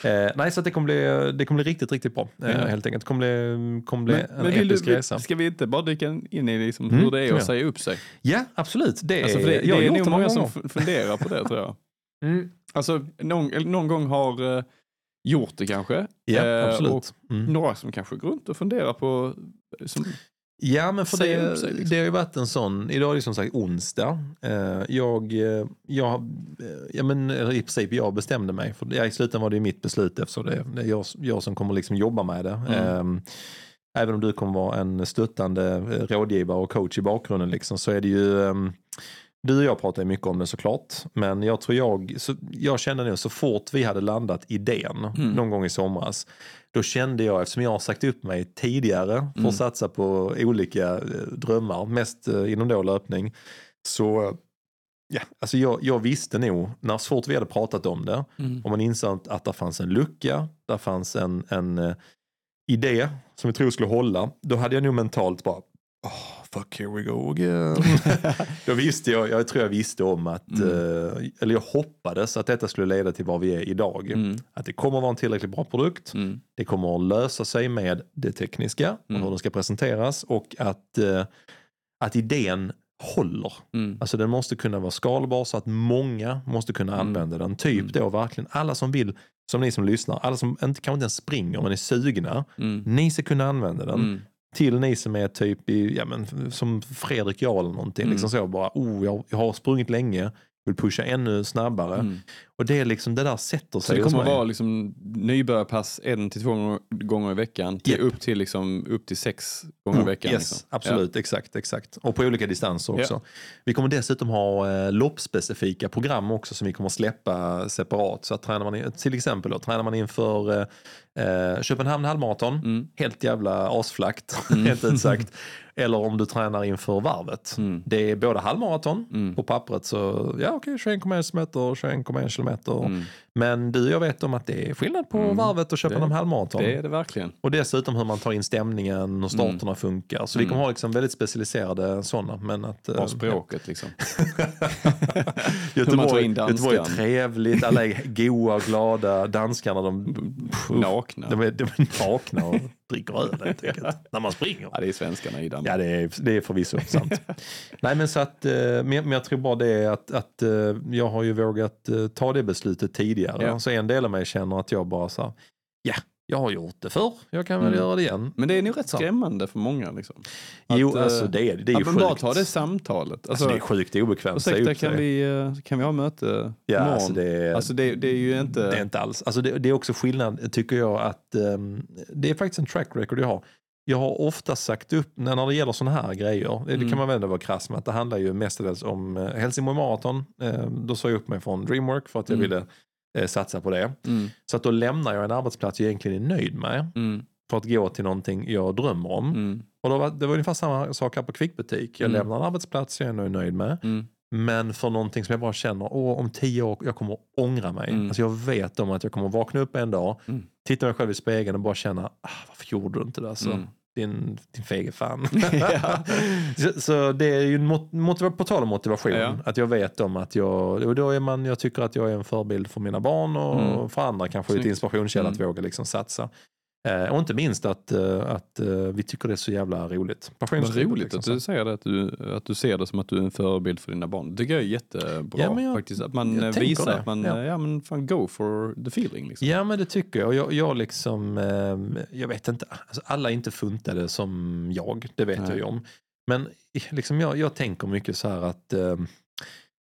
Eh, nej, så att det kommer bli, det kommer bli riktigt, riktigt bra. Eh, Ja. Helt enkelt. Det kommer bli, kommer bli Men, en men episk du, resa. ska vi inte bara dyka in i liksom Mm, hur det är att säga upp sig? Ja, absolut. Det är, Alltså för det, det är nog många som funderar på det tror jag. Mm. Alltså någon, någon gång har eh, gjort det kanske. Ja, Eh, och absolut. Mm. några som kanske går runt och funderar på som, Ja, men för det, sig, liksom. det har ju varit en sån, idag är det som sagt onsdag. Eh, jag, eh, jag, eh, ja men i princip jag bestämde mig, för ja, i slutändan var det ju mitt beslut eftersom det, det är jag, jag som kommer liksom jobba med det. Mm. Eh, även om du kommer vara en stöttande rådgivare och coach i bakgrunden liksom, så är det ju ehm, du och jag pratar ju mycket om det såklart, men jag tror jag, så, jag kände nu så fort vi hade landat idén Mm. någon gång i somras, då kände jag, eftersom jag har sagt upp mig tidigare för Mm. att satsa på olika eh, drömmar, mest eh, inom då löpning, så ja, alltså jag, jag visste nog, när så fort vi hade pratat om det, och man insåg att det fanns en lucka, där fanns en, en eh, idé som vi tror skulle hålla, då hade jag nog mentalt bara Oh, fuck, here we go again. [laughs] Då visste jag, jag tror jag visste om att, Mm. eh, eller jag hoppades att detta skulle leda till var vi är idag. Mm. Att det kommer vara en tillräckligt bra produkt, Mm. det kommer att lösa sig med det tekniska och Mm. hur den ska presenteras och att, eh, att idén håller. Mm. Alltså den måste kunna vara skalbar så att många måste kunna Mm. använda den. Typ Mm. då verkligen alla som vill, som ni som lyssnar, alla som inte, kanske inte ens springer men är sugna, Mm. ni ska kunna använda den. Till ni som är typ i, ja, men, som Fredrik Jarl eller någonting. Mm. Liksom så bara, oh, jag, jag har sprungit länge, vill pusha ännu snabbare. Mm. Och det är liksom, det där sätter Så sig det hos kommer vara liksom nybörjarpass en till två gånger- i veckan till upp till liksom upp till sex gånger i veckan. Yes, liksom. absolut, exakt, exakt. Och på olika distanser Ja. också. Vi kommer dessutom ha eh, loppspecifika program också som vi kommer släppa separat. Så att tränar man, till exempel då, tränar man inför eh, eh, Köpenhamn halvmaraton, Ja. Mm. helt jävla asflakt, [laughs] Mm. helt ut sagt. [laughs] Eller om du tränar inför varvet. Mm. Det är både halvmaraton, Mm. på pappret så, ja okej, 21,1 meter, 21,1 kilometer. Mm. Men du och jag vet om att det är skillnad på Mm. varvet och Köpenhamn Det- halvmaraton. Det är det verkligen. Och dessutom hur man tar in stämningen och starterna funkar. Så vi Mm. kommer ha liksom väldigt specialiserade sådana. Men att, eh, Bara språket liksom. [laughs] Ja. In Göteborg, Göteborg är trevligt, alla är goa och glada. Danskarna de, Nakna. de, är, de är nakna. Dricker öl helt [laughs] enkelt. när man springer. Ja, det är svenskarna i Danmark. Ja, det är, det är förvisso sant. [laughs] Nej, men så att, eh, men, men jag tror bara det är att, att eh, jag har ju vågat eh, ta det beslutet tidigare. Ja. Så en del av mig känner att jag bara så här, ja, jag har gjort det förr, jag kan väl Mm. göra det igen. Men det är nog rätt skrämmande för många. Liksom. jo, Att, eh, alltså det är, det är ju att man sjukt. bara ta det samtalet. alltså, det är sjukt obekvämt. Ursäkta, kan vi, eh, kan vi ha möte Ja, imorgon? alltså det är, Alltså det, det är ju inte... det är inte alls. Alltså det, det är också skillnad, tycker jag, att ehm, det är faktiskt en track record jag har. Jag har ofta sagt upp, när, det gäller sådana här grejer, det, det Mm. kan man väl ändå vara krass med, att det handlar ju mestadels om eh, Helsingborg Marathon. Eh, då sa jag upp mig från Dreamwork för att jag Mm. ville satsa på det. Mm, Så att då lämnar jag en arbetsplats jag egentligen är nöjd med mm, för att gå till någonting jag drömmer om. mm, Och då var, det var ungefär samma sak här på Kvickbutik. Jag Mm. lämnar en arbetsplats jag är ändå nöjd med. mm, Men för någonting som jag bara känner, åh, om tio år, jag kommer att ångra mig. Mm. Alltså jag vet om att jag kommer vakna upp en dag, Mm. titta mig själv i spegeln och bara känna, ah, varför gjorde du inte det? Alltså, Mm. Din, din fege fan. [laughs] Ja. så, så det är ju motiva, på tal om motivation, Ja. att jag vet om att jag, och då är man, jag tycker att jag är en förebild för mina barn och Mm. för andra kanske Snyggt. inspirationskälla att Mm. våga liksom satsa. Eh, och inte minst att, eh, att eh, vi tycker det är så jävla roligt. Vad roligt liksom, att du säger det, att du, att du ser det som att du är en förebild för dina barn. Det tycker jag är jättebra Ja, jag- faktiskt. Att man visar det, att man, ja. ja. men fan go for the feeling. Liksom. Ja men det tycker jag. Jag, jag liksom, eh, jag vet inte, alltså, alla är inte funtade som jag, det vet Nej. jag ju om. Men [laughs] liksom jag, jag tänker mycket så här att eh,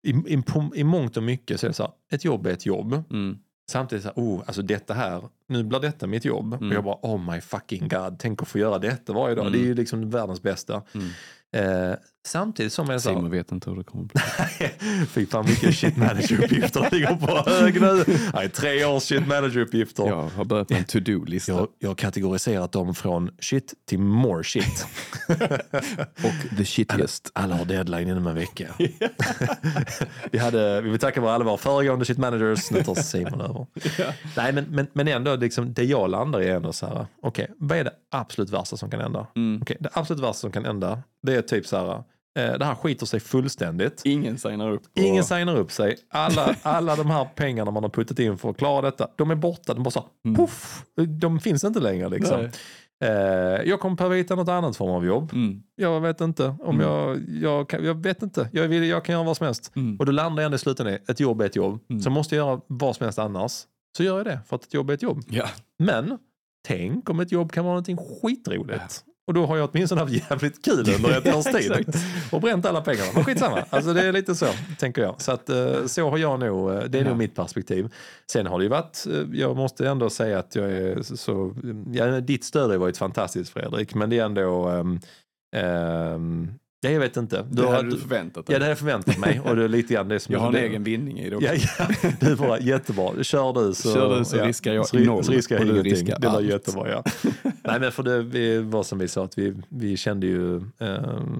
i, i, i mångt och mycket så är det så här, ett jobb är ett jobb. Mm. Samtidigt så här, oh, alltså detta här, nu blir detta mitt jobb. Mm. Och jag bara, oh my fucking god, tänk att få göra detta varje dag. Mm. Det är ju liksom världens bästa. Mm. Eh, samtidigt som jag så här, Simon vet inte hur det kommer bli. [laughs] Fy fan mycket shit manager-uppgifter ligger på hög nu. Nej, tre års shit manager-uppgifter. Jag har börjat med en to-do-lista. Jag, jag har kategoriserat dem från shit till more shit. [laughs] Och the shittiest. Alla har deadline inom en vecka. [laughs] vi, hade, vi vill tacka alla våra föregående shit managers. Nu tar Simon över. Nej, men, men, men ändå, liksom, det jag landar i är ändå så här. Okej, vad är det absolut värsta som kan hända? Mm. Okej, det absolut värsta som kan hända, det är typ så här. Eh, det här skiter sig fullständigt. Ingen signar upp. På... Ingen signar upp sig. Alla, alla de här pengarna man har puttat in för att klara detta, de är borta. De bara så, Mm. puff, de finns inte längre liksom. Eh, jag kommer behöva hitta något annat form av jobb. Mm. Jag vet inte. om Mm. jag, jag, kan, jag vet inte. Jag, vill, jag kan göra vad som helst. Mm. Och då landar jag ändå i slutändan i ett jobb är ett jobb. Mm. Så måste jag göra vad som helst annars. Så gör jag det, för att ett jobb är ett jobb. Ja. Men tänk om ett jobb kan vara någonting skitroligt. Och då har jag åtminstone haft jävligt kul under ett års [laughs] tid. Och bränt alla pengarna. Men skitsamma. Alltså det är lite så, tänker jag. Så att eh, så har jag nog, eh, det är Ja. nog mitt perspektiv. Sen har det ju varit, eh, jag måste ändå säga att jag är så, ja, ditt stöd har varit fantastiskt Fredrik. Men det är ändå, ehm, ehm, ja, jag vet inte. Det har- hade du förväntat dig. Ja, det hade jag förväntat mig. Och det är lite grann det som jag har en det, egen vinning i det. Ja, ja, det är bara jättebra. Kör du så, Kör du så ja, riskar jag så, noll så riskar jag du ingenting. riskar det var jättebra. Ja. Nej men för det var som vi sa att vi, vi kände ju, eh,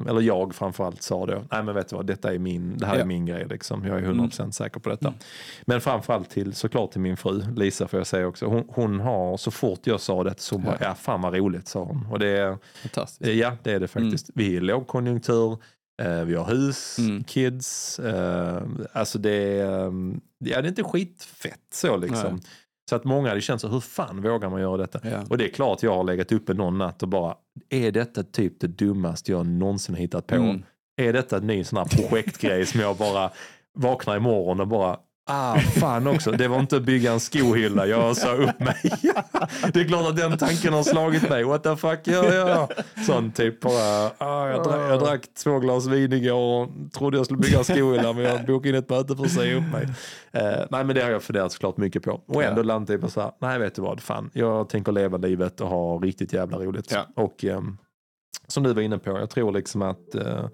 eller jag framförallt sa då, nej men vet du vad, detta är min, det här är Ja. min grej liksom. Jag är 100% säker på detta. Mm. Men framförallt till, såklart till min fru, Lisa får jag säga också. Hon, hon har, så fort jag sa det så bara, Ja. ja fan vad roligt sa hon. Och det är, Fantastiskt. Ja, det är det faktiskt. Vi är i lågkonjunktur, eh, vi har hus, Mm. kids. Eh, alltså det är, eh, ja, det är inte skitfett så liksom. Nej. Så att många hade känt så, hur fan vågar man göra detta? Ja. Och det är klart jag har legat uppe någon natt och bara, är detta typ det dummaste jag någonsin hittat på? Mm. Är detta en ny sån här projektgrej som jag bara vaknar imorgon och bara Ah, fan också. Det var inte att bygga en skohylla. Jag sa upp mig. [laughs] det är klart att den tanken har slagit mig. What the fuck gör jag? Sån typ bara. Ah, jag, drack, jag drack två glas vin igår och trodde jag skulle bygga en skohylla men jag bokade in ett möte för att säga upp mig. Eh, nej men det har jag funderat såklart mycket på. Och ändå Ja. landat i på så här, nej vet du vad, fan. Jag tänker leva livet och ha riktigt jävla roligt. Ja. Och ehm, som du var inne på, jag tror liksom att eh,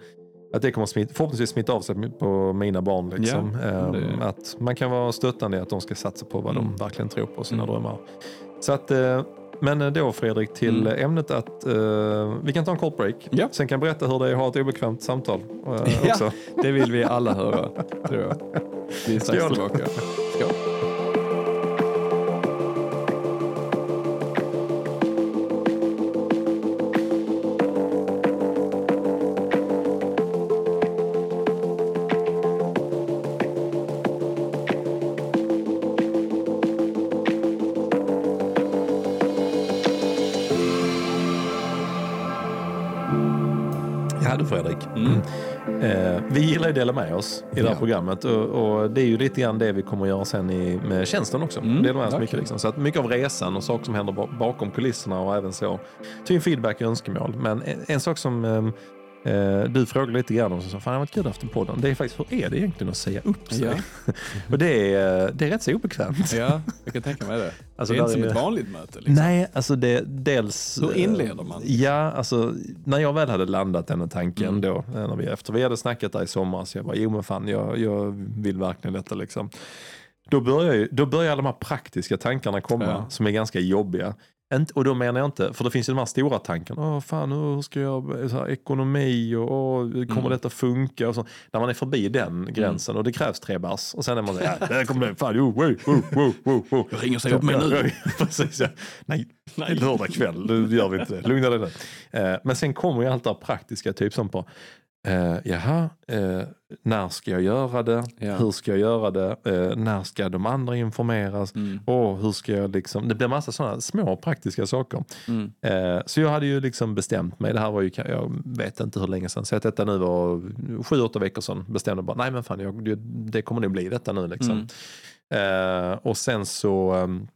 att det kommer smitt, förhoppningsvis smitta av sig på mina barn. Liksom. Ja, Ehm, det- Att man kan vara stöttande i att de ska satsa på vad Mm. de verkligen tror på, sina Mm. drömmar. Så att, eh, men då Fredrik till Mm. ämnet att eh, vi kan ta en kort break. Ja. Sen kan jag berätta hur det är att ha ett obekvämt samtal eh, [laughs] Ja. också. Det vill vi alla höra, tror jag. Vi är strax tillbaka. Eh, vi gillar ju att dela med oss i det här Ja. programmet och, och det är ju lite grann det vi kommer att göra sen i, med tjänsten också. Mm, Dela med oss mycket liksom. Så att mycket av resan och saker som händer ba- bakom kulisserna och även så. Ta in feedback och önskemål. Men en, en sak som eh, eh, du frågade lite grann om, så fan det var kul efter podden. Det är faktiskt, hur är det egentligen att säga upp sig? Ja. [laughs] och det är, det är rätt så obekvämt. ja, jag kan tänka mig det. [laughs] Alltså, det är inte som är- ett vanligt möte. Liksom. Nej, alltså det dels... Hur inleder man? Ja, alltså när jag väl hade landat den tanken Mm. då, eh, när vi, efter vi hade snackat där i sommar, så jag bara, jo men fan, jag, jag vill verkligen detta liksom. Då börjar, ju, då börjar alla de här praktiska tankarna komma, Ja. som är ganska jobbiga. Och då menar jag inte, för det finns ju de här stora tankarna, Åh, fan hur ska jag, så här, ekonomi och åh, kommer Mm. detta funka? Och så. När man är förbi den gränsen och det krävs tre bärs och sen är man så här, [laughs] där kommer det, fan, jo, wow, wow, wow, wow. Jag ringer säger upp mig nu. [laughs] Precis, ja. Nej, Nej, lördag kväll, nu gör vi inte det. [laughs] Lugna dig nu. Eh, men sen kommer ju allt det här praktiska, typ som på, eh, jaha, eh, när ska jag göra det? Ja. Hur ska jag göra det? Eh, när ska de andra informeras? Mm. Och hur ska jag liksom, det blir massa sådana små praktiska saker. Mm. Eh, så jag hade ju liksom bestämt mig, det här var ju, jag vet inte hur länge sedan, så att detta nu var sju, åtta veckor sedan, bestämde bara, nej men fan, jag, det, kommer nog bli detta nu liksom. Mm. Eh, och sen så, ehm,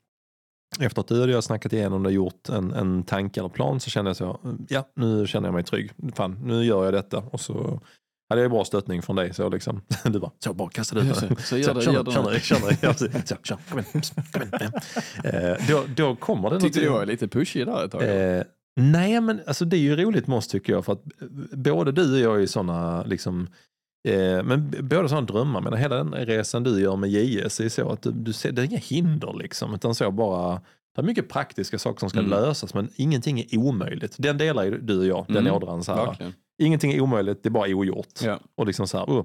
efter att du och jag snackat igenom det och gjort en, en tanke eller plan så kände jag så, ja nu känner jag mig trygg. Fan, nu gör jag detta. Och så hade jag bra stöttning från dig. Så liksom, [laughs] du bara, så bara kastade ut Ja, det. så- gör det- kör gör nu, det kör nu. kör nu. [laughs] Ja, precis. Så, kör, kom igen, kom igen. Eh, då, då kommer det Tyckte du var lite pushig där ett tag? Eh, nej, men alltså, det är ju roligt med oss tycker jag. För att eh, både du och jag är ju sådana, liksom, eh, men båda sådana drömmar. Men hela den resan du gör med JS är så att du, du ser, det är inga hinder liksom. Utan så bara, det är mycket praktiska saker som ska Mm. lösas men ingenting är omöjligt. Den delar ju du och jag, den Mm, ådran. Så här. Verkligen. Ingenting är omöjligt, det är bara ogjort. Ja. Och liksom så här, oh.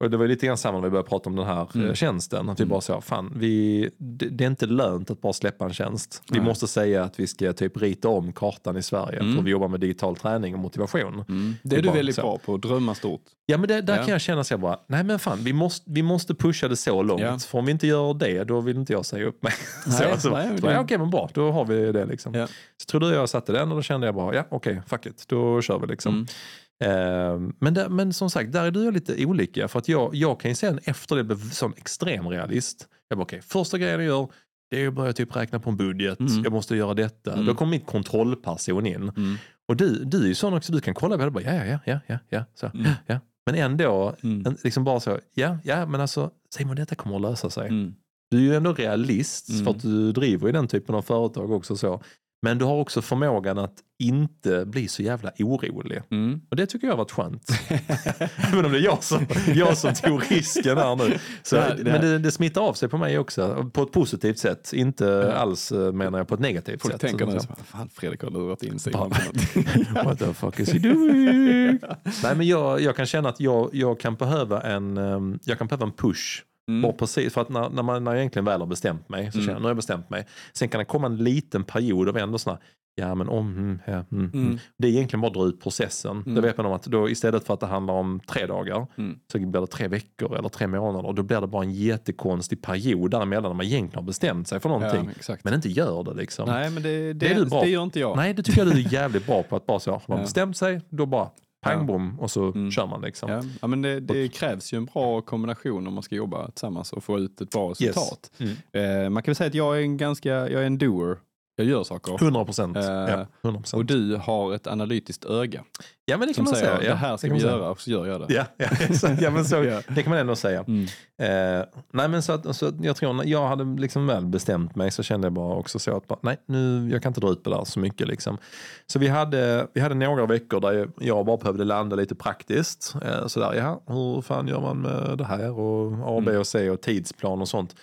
Och det var lite grann samma när vi började prata om den här Mm. eh, tjänsten. Att vi Mm. bara sa, fan, vi, det, det är inte lönt att bara släppa en tjänst. Vi Nej. måste säga att vi ska typ rita om kartan i Sverige. Mm. För vi jobbar med digital träning och motivation. Mm. Det är är du väldigt så. bra på, drömma stort. Ja men det, där Ja. kan jag känna så jag bara, nej men fan, vi måste, vi måste pusha det så långt. Ja. För om vi inte gör det, då vill inte jag säga upp mig. [laughs] så Nej, så, nej, så, det- ja, okej men bra, då har vi det liksom. Ja. Så tror du jag satte den och då kände jag bara, ja okej, fuck it, då kör vi liksom. Mm. Eh, men, där, men som sagt, där är du lite olika. För att jag, jag kan ju sen efter det bli sån extrem realist. Jag bara, okej, första grejen jag gör, det är att börja typ räkna på en budget. Mm. Jag måste göra detta. Mm. Då kommer mitt kontrollperson in. Mm. Och du, du är ju sån också, du kan kolla på det och bara, ja, ja, ja, ja, ja, så, Mm. ja, ja. Men ändå, Mm. liksom bara så, ja, ja, men alltså, Simon, detta kommer att lösa sig. Mm. Du är ju ändå realist Mm. för att du driver ju den typen av företag också så. Men du har också förmågan att inte bli så jävla orolig. Mm. Och det tycker jag har varit skönt. [laughs] Även om det är jag som, jag som tog risken här nu. Så, Det här- det här- Men det, det smittar av sig på mig också. På ett positivt sätt. Inte Ja. alls eh, menar jag på ett negativt Folk sätt. tänker Så- nu, så- fan Fredrik har lurat in sig. [laughs] What the fuck is he doing? [laughs] Nej men jag, jag kan känna att jag, jag kan behöva en, ehm, jag kan behöva en push. Mm. Bara precis, för att när, när, man, när jag egentligen väl har bestämt mig, så Mm. känner jag nu har jag bestämt mig. Sen kan det komma en liten period av ändå sådana, ja men om, mm, ja, mm, mm. Mm. Det är egentligen bara att dra ut processen. Mm. Det vet man om att då istället för att det handlar om tre dagar Mm. så blir det tre veckor eller tre månader och då blir det bara en jättekonstig period däremellan när man egentligen har bestämt sig för någonting. Ja. Men inte gör det liksom. Nej, men det, det, Det är du bra det gör inte jag. Nej, det tycker jag du är jävligt bra på. Att bara så, har man Ja. bestämt sig, då bara pang bom och så Mm. kör man liksom. Ja, ja, men det, det krävs ju en bra kombination om man ska jobba tillsammans och få ut ett bra Yes. resultat. Mm. Eh, man kan väl säga att jag är en ganska, jag är en doer. Jag gör saker. 100 procent. Eh, ja, 100 Och du har ett analytiskt öga Ja, men det kan man säger säga. Ja, det här ska kan vi göra och så gör jag det. Ja, ja, [laughs] exakt. ja men så, [laughs] det kan man ändå säga. Mm. Eh, nej men så att, så jag tror när jag hade liksom väl bestämt mig så kände jag bara också så att bara, nej nu, jag kan inte dra ut på det där så mycket liksom. Så vi hade, vi hade några veckor där jag- jag bara behövde landa lite praktiskt. Eh, sådär, ja, hur fan gör man med det här och A, B Mm. och C och tidsplan och sånt.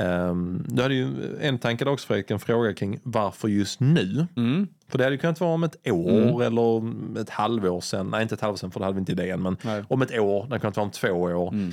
Um, du hade ju en tanke där också Fredrik, en fråga kring varför just nu? Mm. För det hade ju kunnat vara om ett år Mm. eller ett halvår sen. Nej, inte ett halvår sen för det hade vi inte idén. Men Nej. om ett år, det hade kunnat vara om två år. Mm.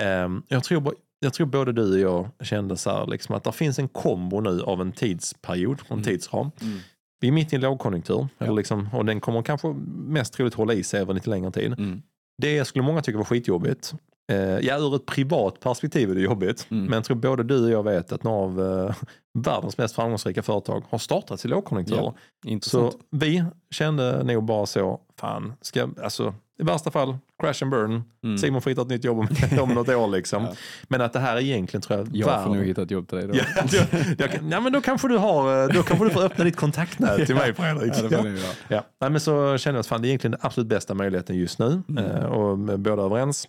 Ehm, jag, tror, jag tror både du och jag kände så här, liksom, att det finns en kombo nu av en tidsperiod, en Mm. tidsram. Mm. Vi är mitt i en lågkonjunktur Ja. eller liksom, och den kommer kanske mest troligt hålla i sig över lite längre tid. Mm. Det skulle många tycka var skitjobbigt. Eh, ja, ur ett privat perspektiv är det jobbigt. Mm. Men jag tror både du och jag vet att några av eh, världens mest framgångsrika företag har startats i lågkonjunktur. Ja. Så vi kände nog bara så, fan, ska, alltså, i värsta fall, crash and burn. Mm. Simon får hitta ett nytt jobb om, [laughs] om något år liksom. Ja. Men att det här är egentligen tror jag, Jag får nog hitta ett jobb till dig då. [laughs] Ja, jag, jag, ja, men då kanske du har, eh, då kanske du får öppna ditt kontaktnät till [laughs] mig Fredrik. Ja, det Ja. Ja. Nej, men så känner jag att fan, det är egentligen den absolut bästa möjligheten just nu. Mm. Eh, och båda överens.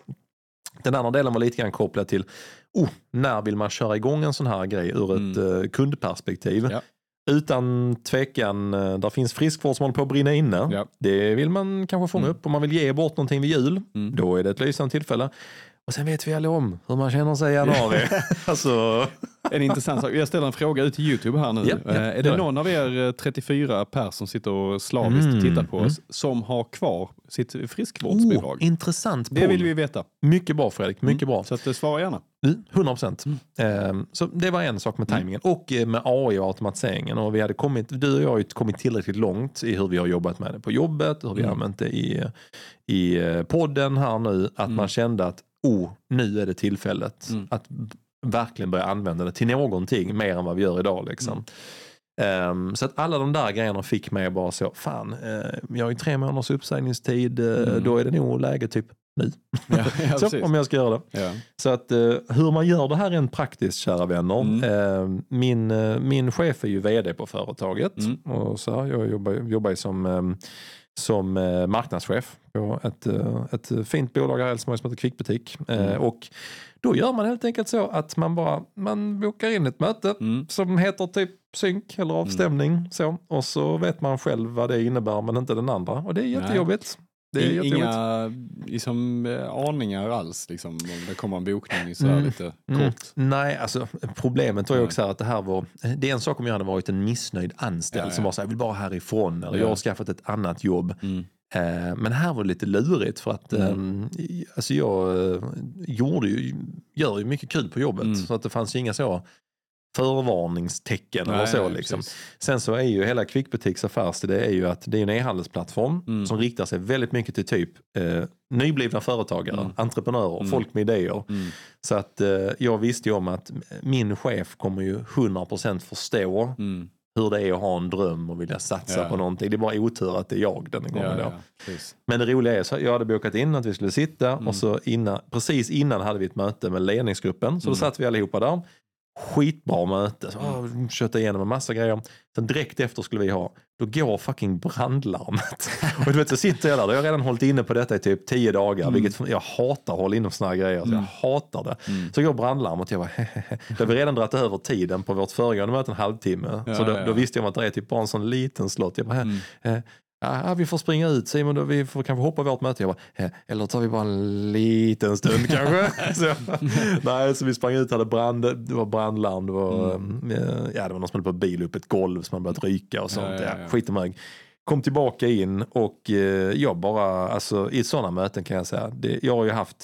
Den andra delen var lite grann kopplad till oh, när vill man köra igång en sån här grej ur ett Mm. eh, kundperspektiv. Ja. Utan tvekan, eh, där finns friskvård som håller på att brinna inne. Ja. Det vill man kanske fånga Mm. upp. Om man vill ge bort någonting vid jul, Mm. då är det ett lysande tillfälle. Och sen vet vi alla om hur man känner sig i januari. [laughs] alltså, En intressant sak. Jag ställer en fråga ut till YouTube här nu. Ja, ja, Eh, är det någon av er eh, 34 pers som sitter och slaviskt Mm, tittar på mm. oss som har kvar sitt friskvårdsbidrag? oh, intressant det vill vi veta. Mycket bra Fredrik, mycket bra. Så att, eh, svara gärna. Mm, 100 procent. Mm. Så det var en sak med tajmingen och eh, med AI och automatiseringen. Och vi hade kommit, du och jag har ju kommit tillräckligt långt i hur vi har jobbat med det på jobbet, hur vi har Mm. använt det i, i eh, podden här nu. Att Mm. man kände att oh, nu är det tillfället Mm. att verkligen börja använda det till någonting mer än vad vi gör idag. Liksom. Mm. Ehm, så att alla de där grejerna fick mig bara så, fan, eh, jag har ju tre månaders uppsägningstid, eh, Mm. då är det nog läge typ nu. Ja, ja, [laughs] så, om jag ska göra det. Ja. Så att eh, hur man gör det här rent praktiskt kära vänner. Mm. Eh, min, min chef är ju vd på företaget. Mm. Och så här, jag jobbar, jobbar ju som, eh, som eh, marknadschef på ett, eh, ett fint bolag här i Helsingborg som heter Kvickbutik. Eh, Mm. och då gör man helt enkelt så att man bara man bokar in ett möte Mm. som heter typ synk eller avstämning. Så, och så vet man själv vad det innebär men inte den andra. Och det är jättejobbigt. Det är. Inga liksom, eh, aningar alls liksom, om det kommer en bokning så Mm. lite Mm. kort. Nej, alltså problemet var ju också att det här var, det är en sak om jag hade varit en missnöjd anställd Ja, som ja. var så här, jag vill bara härifrån eller Ja. jag har skaffat ett annat jobb. Mm. Eh, men här var det lite lurigt för att Mm. eh, i- alltså jag eh, gjorde ju, gör ju mycket kul på jobbet Mm. så att det fanns ju inga så förvarningstecken eller Nej, så. nej, liksom. Sen så är ju hela Kvickbutiks affärsidé är ju att det är en e-handelsplattform Mm. som riktar sig väldigt mycket till typ eh, nyblivna företagare, Mm. entreprenörer, Mm. folk med idéer. Mm. Så att eh, jag visste ju om att min chef kommer ju 100% förstå Mm. hur det är att ha en dröm och vilja satsa Ja. på någonting. Det är bara otur att det är jag den gången. Ja, då. ja. Men det roliga är så jag hade bokat in att vi skulle sitta Mm. och så innan, precis innan hade vi ett möte med ledningsgruppen. Så då Mm. satt vi allihopa där. Skitbra möte. Så, Mm. ah, köta igenom en massa grejer. Sen direkt efter skulle vi ha, då går fucking brandlarmet. [laughs] och du vet så sitter jag där, då har jag redan hållit inne på detta i typ tio dagar. Mm. Vilket jag hatar att hålla inne på här grejer. Så Mm. jag hatar det. Mm. Så går brandlarmet och jag bara [laughs] hehehe. Då har vi redan dragit över tiden på vårt föregående möte en halvtimme. Ja, så då, ja, då visste jag att det är typ bara en sån liten slott. Jag bara, Mm. Ja, vi får springa ut Simon, då vi får kanske hoppa vårt möte. Jag bara, "Eh, eller tar vi bara en liten stund [laughs] kanske? så, nej, så vi sprang ut, hade brand, det var brandlarm, det var, Mm. eh, ja, det var någon som höll på att bil upp ett golv som hade börjat ryka och sånt. Ja, Ja, ja, ja. Skit i mig. Kom tillbaka in och eh, jag bara, alltså i sådana möten kan jag säga, det, jag har ju haft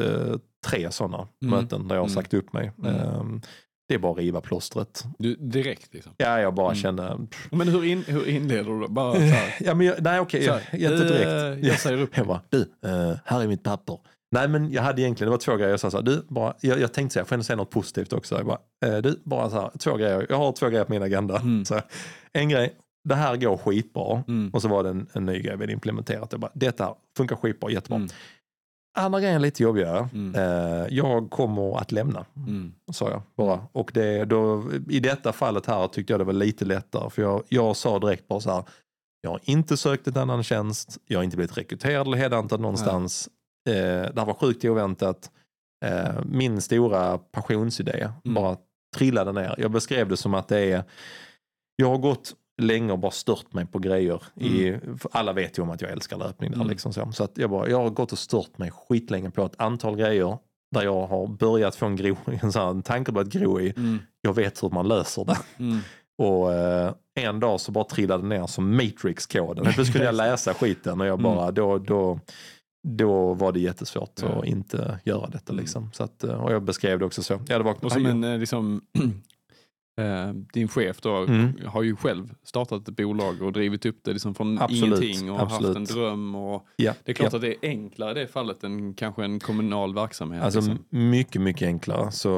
eh, tre sådana Mm. möten där jag har Mm. sagt upp mig. Mm. Det är bara att riva plåstret. Du, direkt liksom. Ja, jag bara Mm. känner, Men hur, in, hur inleder du då? Bara så här, [laughs] ja, men jag, nej okej, jag, här, inte direkt. "Eh, Jag [laughs] säger upp. Jag bara, du, eh, här är mitt papper. Nej men jag hade egentligen, det var två grejer. Jag sa så här, du, bara, jag, jag tänkte säga, jag får ändå säga något positivt också. Jag bara, eh, du, bara så här, två grejer. Jag har två grejer på min agenda. Mm. Så, en grej, det här går skitbra. Mm. Och så var det en, en ny grej vi hade implementerat. Jag bara, detta funkar skitbra, jättebra. Mm. Andra grejen lite jobbigare. Mm. Eh, jag kommer att lämna, Mm. sa jag bara. Och det, då, i detta fallet här tyckte jag det var lite lättare. För jag, jag sa direkt bara så här, jag har inte sökt en annan tjänst, jag har inte blivit rekryterad eller headhuntad någonstans. Eh, det här var sjukt oväntat. Eh, min stora passionsidé Mm. bara trillade ner. Jag beskrev det som att det är, jag har gått länge och bara stört mig på grejer. I, för alla vet ju om att jag älskar löpning. Där, Mm. liksom så. så att jag, bara, jag har gått och stört mig skitlänge på ett antal grejer där jag har börjat få en, gro, [laughs] en, sån här, en tanke på att gro i. Mm. Jag vet hur man löser det. Mm. Och eh, en dag så bara trillade ner som Matrix-koden. Plötsligt kunde jag [laughs] läsa skiten och jag bara, då, då, då var det jättesvårt Ja. att inte göra detta. Mm. Liksom. Så att, eh, och jag beskrev det också så. Ja, det var, Och som en liksom, [clears throat] Eh, din chef då Mm. har ju själv startat ett bolag och drivit upp det liksom från Absolut, ingenting och absolut. haft en dröm. Och Ja, det är klart ja. att det är enklare i det fallet än kanske en kommunal verksamhet. Alltså liksom. mycket, mycket enklare. Så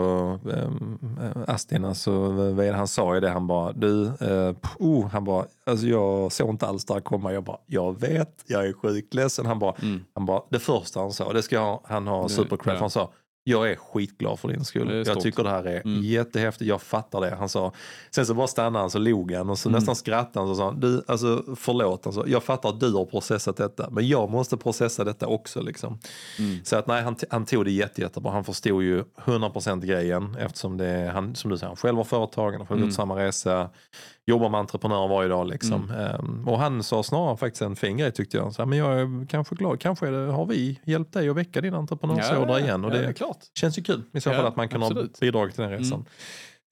um, Astin, alltså, vad han sa ju det, han bara, du, eh, oh, han bara, alltså jag såg inte alls det här komma. Jag bara, jag vet, jag är sjukt ledsen. Han bara, Mm. han bara det första han sa, det ska han ha Det- supercred, ja. han sa, jag är skitglad för din skull. Jag tycker det här är Mm. jättehäftigt, jag fattar det. Han sa, sen så bara stannade han så log han och så Mm. nästan skrattade han och sa, du, alltså förlåt, alltså, jag fattar att du har processat detta, men jag måste processa detta också liksom. Mm. Så att nej, han, han tog det jätte, jättebra. Han förstod ju 100% grejen eftersom det är, han, som du säger, han själv har företag, han har Mm. gjort samma resa, jobbar med entreprenörer varje dag liksom. Mm. Ehm, och han sa snarare faktiskt en fin grej tyckte jag. Så här, men jag är kanske glad, kanske det, har vi hjälpt dig att väcka din entreprenörsådra igen. Och ja, det, det är klart. känns ju kul i så Ja, fall att man kan absolut. ha bidragit till den resan. Mm.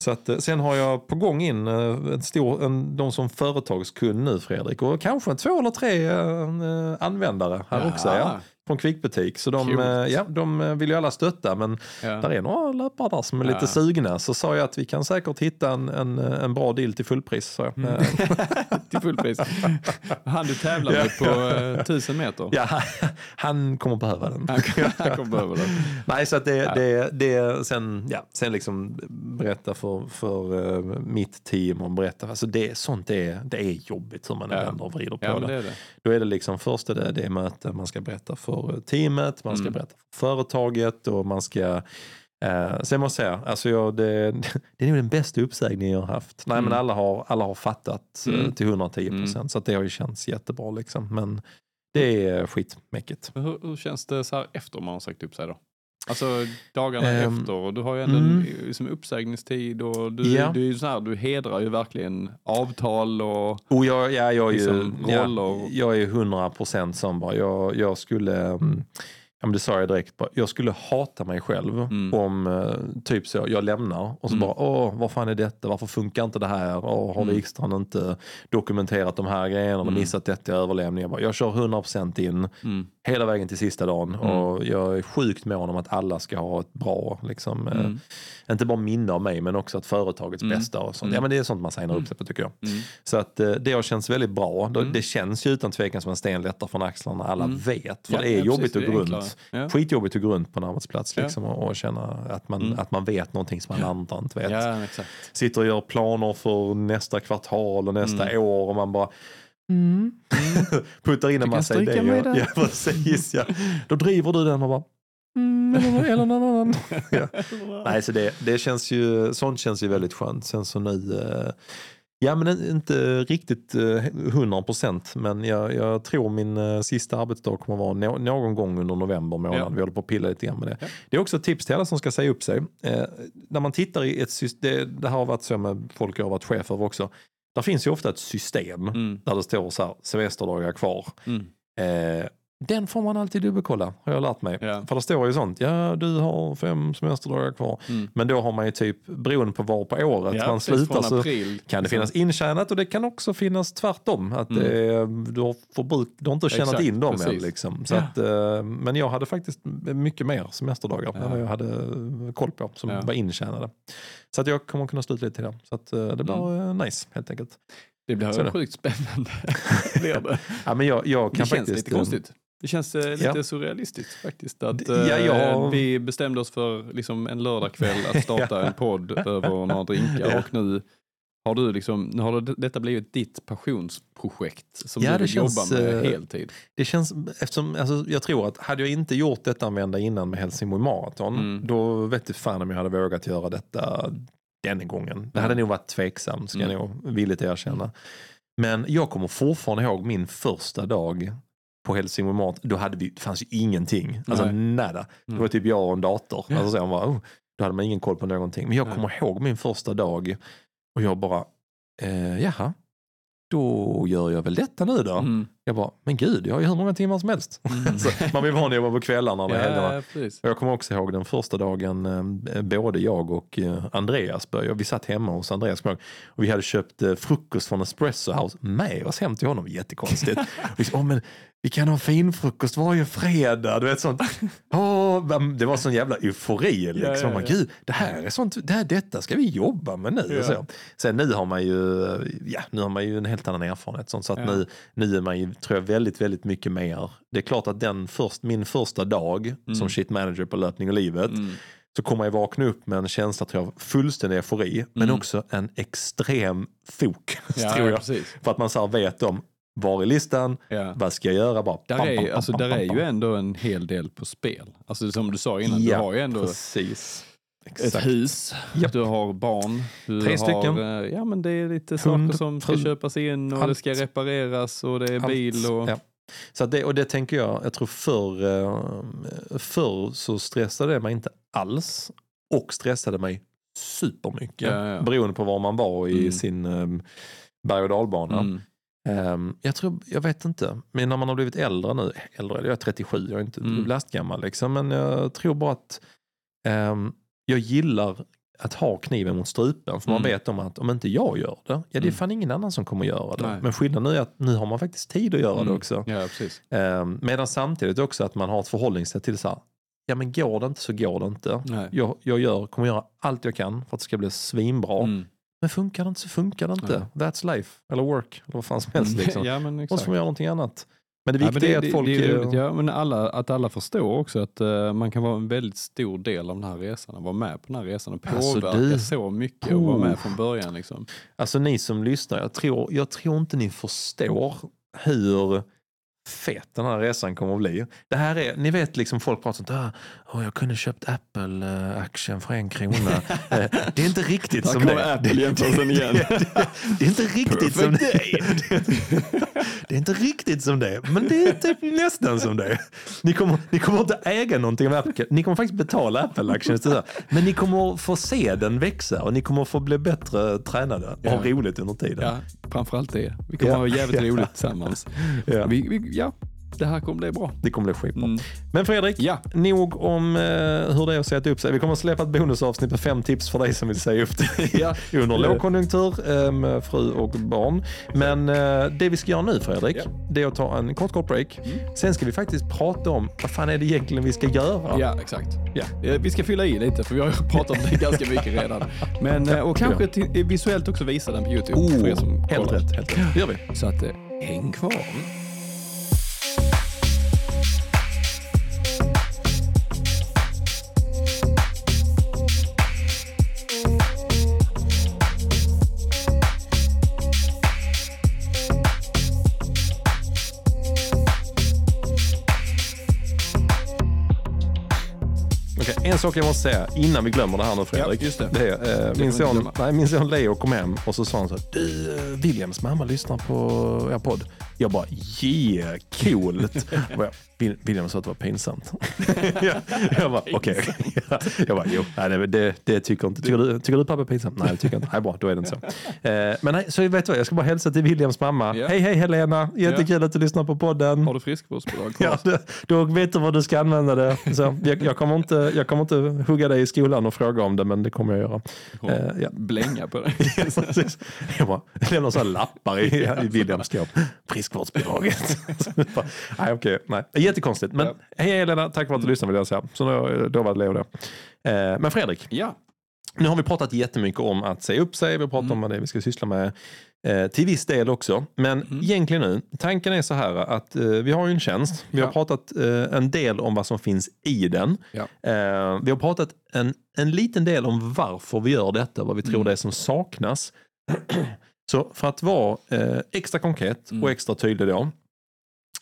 Så att, eh, sen har jag på gång in eh, en stor, en, de som företagskund nu Fredrik och kanske två eller tre eh, användare här Ja. också. Ja, från Kvickbutik. Så de, eh, ja, de eh, vill ju alla stötta men Ja. där är några löpare där som är Ja. lite sugna. Så sa jag att vi kan säkert hitta en, en, en bra deal till fullpris. Mm. Eh, [laughs] Till fullpris. Han du tävlar med på eh, tusen meter. ja, [laughs] han kommer behöva den. Han, han kommer behöva det. [laughs] Nej, så att det, det, det sen, ja, sen liksom berätta för, för eh, mitt team och berätta. Alltså det, sånt det är, det är jobbigt hur man Ja. vänder och vrider på Ja, det. det är. Då är det liksom först är det, det möte, man ska berätta för eh, teamet, man ska Mm. berätta för företaget och man ska Eh, sen måste jag säga, alltså jag, det, [laughs] det är nog den bästa uppsägningen jag har haft. Nej Mm. men alla har, alla har fattat eh, Mm. till 110 procent så att det har ju känts jättebra liksom. Men det är skitmäckigt. Hur, hur känns det så här efter man har sagt upp sig då? Alltså dagarna Ehm, efter och du har ju ändå mm. en liksom uppsägningstid och du, Ja. du, är ju så här, du hedrar ju verkligen avtal och Och jag, ja, jag är ju Liksom ja, roller. jag är 100 procent sån bara. Jag, jag skulle, mm, ja, men det sa jag direkt, bara, jag skulle hata mig själv Mm. om eh, typ så jag lämnar och så Mm. bara, åh vad fan är detta, varför funkar inte det här, åh, har Mm. Wikstrand inte dokumenterat de här grejerna och Mm. missat detta i överlämning. Jag, bara, jag kör 100 procent in mm, hela vägen till sista dagen Mm. och jag är sjukt mån om att alla ska ha ett bra, liksom, eh, mm, inte bara minne av mig men också att företagets Mm. bästa och sånt. Mm. Ja men det är sånt man signar upp sig på tycker jag. mm. Så att eh, det har känts väldigt bra. Det- Mm. Känns ju utan tvekan som en sten lättar från axlarna. Alla vet. För Ja, det är ja, jobbigt att gå runt. Ja. Skitjobbigt att gå runt på en arbetsplats liksom, och, och känna att man, att man vet någonting som alla andra inte vet. Sitter och gör planer för nästa kvartal och nästa år och man bara mm. [laughs] puttar in en massa idéer. Ja, precis, ja. Då driver du den och bara mm, eller, eller någon annan. [laughs] ja. Nej, så det, det känns ju, sånt känns ju väldigt skönt. Sen så nu, eh, ja men inte riktigt eh, 100 procent, men jag, jag tror min eh, sista arbetsdag kommer vara nå- någon gång under november månad. Ja. Vi håller på att pilla lite grann med det. Ja. Det är också ett tips till alla som ska säga upp sig. Eh, när man tittar i ett system, det, det här har varit så med folk jag har varit chef över också. Där finns ju ofta ett system Mm, där det står så här, semesterdagar kvar. mm. Eh, den får man alltid dubbelkolla, har jag lärt mig. Ja. För det står ju sånt, ja du har fem semesterdagar kvar. Mm. Men då har man ju typ, beroende på var på året Ja, man slutar så april. kan det liksom. finnas intjänat och det kan också finnas tvärtom. Att Mm. det, du, har förbruk, du har inte tjänat Exakt, in dem än. Liksom. Så Ja. att, eh, men jag hade faktiskt mycket mer semesterdagar än vad jag hade koll på som var intjänade. Så att jag kommer kunna sluta lite till det. Så att, eh, det blir Mm. eh, nice helt enkelt. Det blir det. sjukt spännande. [laughs] det, det. [laughs] Ja, men jag, jag det kan känns faktiskt, lite eh, konstigt. Det känns eh, lite Ja. surrealistiskt faktiskt. Att D- ja, eh, jag- Vi bestämde oss för liksom, en lördagkväll att starta [laughs] en podd över några drinkar Ja. och nu har du liksom, nu har det, detta blivit ditt passionsprojekt som Ja, du vill känns, jobba med eh, heltid. Det känns, eftersom, alltså, jag tror att hade jag inte gjort detta en vända innan med Helsingborg Marathon, Mm. då vet du fan om jag hade vågat göra detta den gången. Det hade Mm. nog varit tveksamt, ska Mm. jag nog villigt erkänna. Men jag kommer fortfarande ihåg min första dag på Helsingborg Marathon. Då hade vi, det fanns ju ingenting, alltså Nej. nada. Det Mm. var typ jag och en dator. Ja. Alltså, så jag bara, oh, då hade man ingen koll på någonting. Men jag Nej. kommer ihåg min första dag och jag bara, eh, jaha, då gör jag väl detta nu då. Mm. Jag bara, men gud, jag har ju hur många timmar som helst. [laughs] så man vill van att jobba på kvällarna och helgerna. Ja, precis. Och Jag kommer också ihåg den första dagen eh, både jag och eh, Andreas började. Vi satt hemma hos Andreas jag och vi hade köpt eh, frukost från Espresso House med oss hem till honom. Jättekonstigt. [laughs] vi sa, "Åh, men vi kan ha finfrukost varje fredag. Du vet, sånt. [laughs] Men det var sån jävla eufori. Liksom. ja, Man, ja. Gud, det här är sånt, det här, detta ska vi jobba med nu. Ja. Så. Sen nu har man ju, ja, nu har man ju en helt annan erfarenhet. Sånt, så att Ja. nu, nu är man ju, tror jag, väldigt, väldigt mycket mer. Det är klart att den först, min första dag som shit manager på löpning och livet Mm. så kommer jag vakna upp med en känsla tror jag, av fullständig eufori men Mm. också en extrem fokus [laughs] Ja, tror ja, jag. precis. För att man så vet om var är listan, Ja. vad ska jag göra? Bara, Där pam, är, pam, alltså, pam, där är ju ändå en hel del på spel. Alltså som du sa innan, Ja, du har ju ändå Precis. ett Exakt. hus, Japp. du har barn, du Tre har, stycken. eh, Ja men det är lite Hund, saker som ska fru, köpas in och det ska allt. repareras och det är bil och... Ja. Så det, och det tänker jag, jag tror förr, eh, förr så stressade det mig inte alls och stressade mig supermycket. Ja, ja. Beroende på var man var i Mm. sin um, berg och dalbana. Mm. Ehm, jag, tror, jag vet inte, men när man har blivit äldre nu, äldre, jag är 37, jag är inte Mm. lastgammal liksom, men jag tror bara att ehm, jag gillar att ha kniven mot strupen, för man Mm. vet om att om inte jag gör det, ja det är Mm. fan ingen annan som kommer göra det. Nej. Men skillnaden är att nu har man faktiskt tid att göra det Mm. också. Ja. Ehm, medan samtidigt också att man har ett förhållningssätt till så här, ja men går det inte så går det inte. Nej. Jag, jag gör, kommer göra allt jag kan för att det ska bli svinbra. Mm. Men funkar det inte så funkar det inte. That's life, eller work, eller vad fan som helst. Liksom. [laughs] Ja, men Och så exakt. får man göra någonting annat. Men det Ja, men viktiga är att folk... det är eh, roligt, ja, men alla, att alla förstår också att eh, man kan vara en väldigt stor del av den här resan och vara med på den här resan och Alltså, påverka du- så mycket och vara med från början. Liksom. Alltså ni som lyssnar, jag tror, jag tror inte ni förstår hur fet den här resan kommer att bli. Det här är, ni vet liksom folk pratar sånt där, oh, jag kunde köpt Apple-aktien för en krona. [laughs] Eh, det är inte riktigt Här som kommer det. Apple-jämförelsen igen. det, [laughs] det är inte riktigt som det. [laughs] Det är inte riktigt som det, men det är typ nästan som det. Ni kommer, ni kommer inte äga någonting av Apple. Ni kommer faktiskt betala Apple-aktien. Men ni kommer få se den växa och ni kommer få bli bättre tränade och ha roligt under tiden. Ja, framförallt det. Vi kommer Ja. ha jävligt [laughs] roligt tillsammans. Ja. Vi, vi, ja, det här kommer bli bra. Det kommer bli skitbra. Mm. Men Fredrik, Ja. nog om eh, hur det är att sätta upp sig. Vi kommer att släppa ett bonusavsnitt med fem tips för dig som vill säga upp dig [laughs] Ja. [laughs] under lågkonjunktur eh, med fru och barn. Men eh, det vi ska göra nu Fredrik, Ja. det är att ta en kort, kort break. Sen ska vi faktiskt prata om vad fan är det egentligen vi ska göra. Ja, exakt. Ja. Vi ska fylla i lite för vi har [laughs] pratat om det ganska mycket redan. Men, eh, och kanske till, visuellt också visa den på Youtube för er som Oh, helt kollar. rätt, helt rätt. Det gör vi. Så att, eh, häng kvar. En sak jag måste säga innan vi glömmer det här nu Fredrik. Ja, just det. det är, eh, min, son, nej, min son Leo kom hem och så sa han så här, du eh, Williams mamma lyssnar på er podd. Jag bara, yeah, coolt. William sa att det var pinsamt. [laughs] jag, jag bara, okej. jag bara, jo, nej, det, det, tycker inte. Tycker du, tycker du pappa är pinsamt? Nej, det tycker jag inte. Nej, bra, då är det inte så. Eh, men nej, så vet du vad, jag ska bara hälsa till Williams mamma. Ja. Hej, hej Helena, jättekul att du lyssnar på podden. Har du friskvårdsbidrag? Ja, då, då vet du vad du ska använda det. Så jag, jag, kommer inte, jag kommer inte hugga dig i skolan och fråga om det, men det kommer jag göra. Eh, ja. Blänga på. [laughs] Ja, precis. Jag bara lämnar så här lappar i, i Williams skåp. Friskvårdsbidraget. [laughs] Nej, okej, nej. Jättekonstigt. Men Ja. hej Helena, tack för att du lyssnade vill jag säga. Så var det Leo det. Eh, men Fredrik, Ja, nu har vi pratat jättemycket om att säga upp sig, vi har pratat Mm. om vad det är vi ska syssla med eh, till viss del också. Men Mm. egentligen nu, tanken är så här att eh, vi har ju en tjänst, vi har Ja. pratat eh, en del om vad som finns i den. Ja. Vi har pratat en, en liten del om varför vi gör detta, vad vi tror Mm. det är som saknas. [clears throat] så för att vara eh, extra konkret Mm. och extra tydlig då,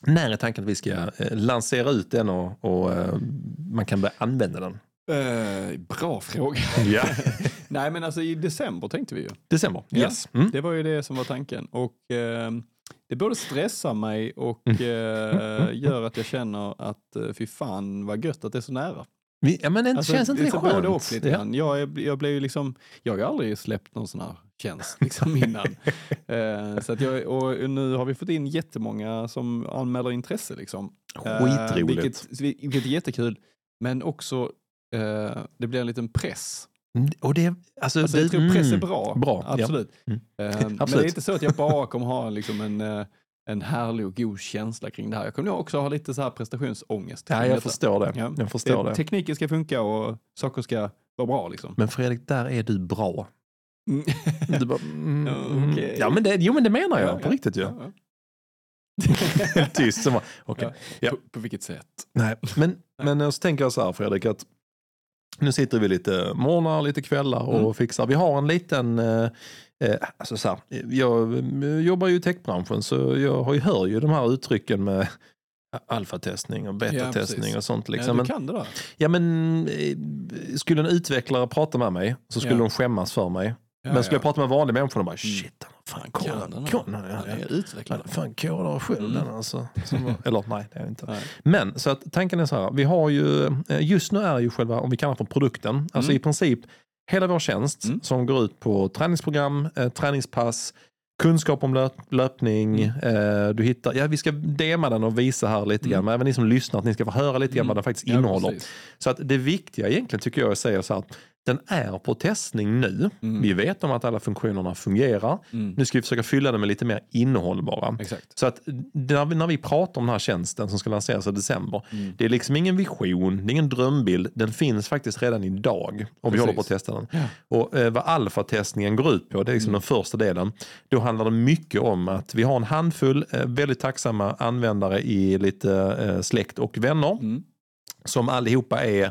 när är tanken att vi ska eh, lansera ut den och, och eh, man kan börja använda den? Eh, bra fråga. [laughs] Ja. [laughs] Nej men alltså i december tänkte vi ju. December, Ja. yes. Mm. Det var ju det som var tanken. Och eh, det både stressar mig och Mm. eh, [laughs] gör att jag känner att eh, fy fan vad gött att det är så nära. Vi, ja, men det Alltså, känns inte det så skönt? Både och lite Ja. grann. Jag, är, jag blev ju liksom, jag har ju aldrig släppt någon sån här tjänst liksom innan. [laughs] eh, så att jag, och nu har vi fått in jättemånga som anmäler intresse liksom. Eh, Skitroligt. vilket, vilket är jättekul. Men också, eh, det blir en liten press. Mm, Och det, alltså, Alltså, det, jag tror press är mm, bra. bra, ja. Absolut. Mm. Eh, [laughs] Men det är inte så att jag bara kommer ha liksom en, eh, en härlig och god känsla kring det här. Jag kommer nog också ha lite så här prestationsångest. Ja, jag detta. förstår det. Ja. Jag förstår det. Tekniken ska funka och saker ska vara bra liksom. Men Fredrik, där är du bra. Mm. Du bara, mm, Ja, mm. okej. ja, men det, jo, men det menar jag Ja, på ja, riktigt ju. ja, ja. [laughs] Tyst. Bara, okej. Ja. På, på vilket sätt? Nej, men, men så tänker jag så här Fredrik att nu sitter vi lite morgnar, lite kvällar och Mm. fixar. Vi har en liten, eh, eh, alltså så här, jag eh, jobbar ju i techbranschen så jag har ju, hör ju de här uttrycken med alfatestning och betatestning precis. och sånt. Ja, Liksom. du men, kan det där. ja, men eh, skulle en utvecklare prata med mig så skulle Ja. de skämmas för mig. Ja, men skulle ja. jag prata med vanliga människor de bara shit, han fan är utvecklare. Fan kodar själv Mm. den alltså. Eller nej, det är inte. Nej. Men så att tanken är så här, vi har ju, eh, just nu är ju själva, om vi kallar det för produkten, alltså Mm. i princip hela vår tjänst Mm. som går ut på träningsprogram, eh, träningspass, kunskap om löp, löpning. Eh, du hittar, ja vi ska dema den och visa här lite Mm. grann, men även ni som lyssnar att ni ska få höra lite grann Mm. vad den faktiskt Ja, innehåller. precis. Så att det viktiga egentligen tycker jag är att säga så här, att den är på testning nu. Mm. Vi vet om att alla funktionerna fungerar. Mm. Nu ska vi försöka fylla den med lite mer innehåll bara. Exakt. Så att när vi, när vi pratar om den här tjänsten som ska lanseras i december, Mm. det är liksom ingen vision, det är ingen drömbild, den finns faktiskt redan idag och vi Precis. håller på att testa den. Ja. Och eh, vad alfatestningen går ut på, det är liksom Mm. den första delen, då handlar det mycket om att vi har en handfull eh, väldigt tacksamma användare i lite eh, släkt och vänner Mm. som allihopa är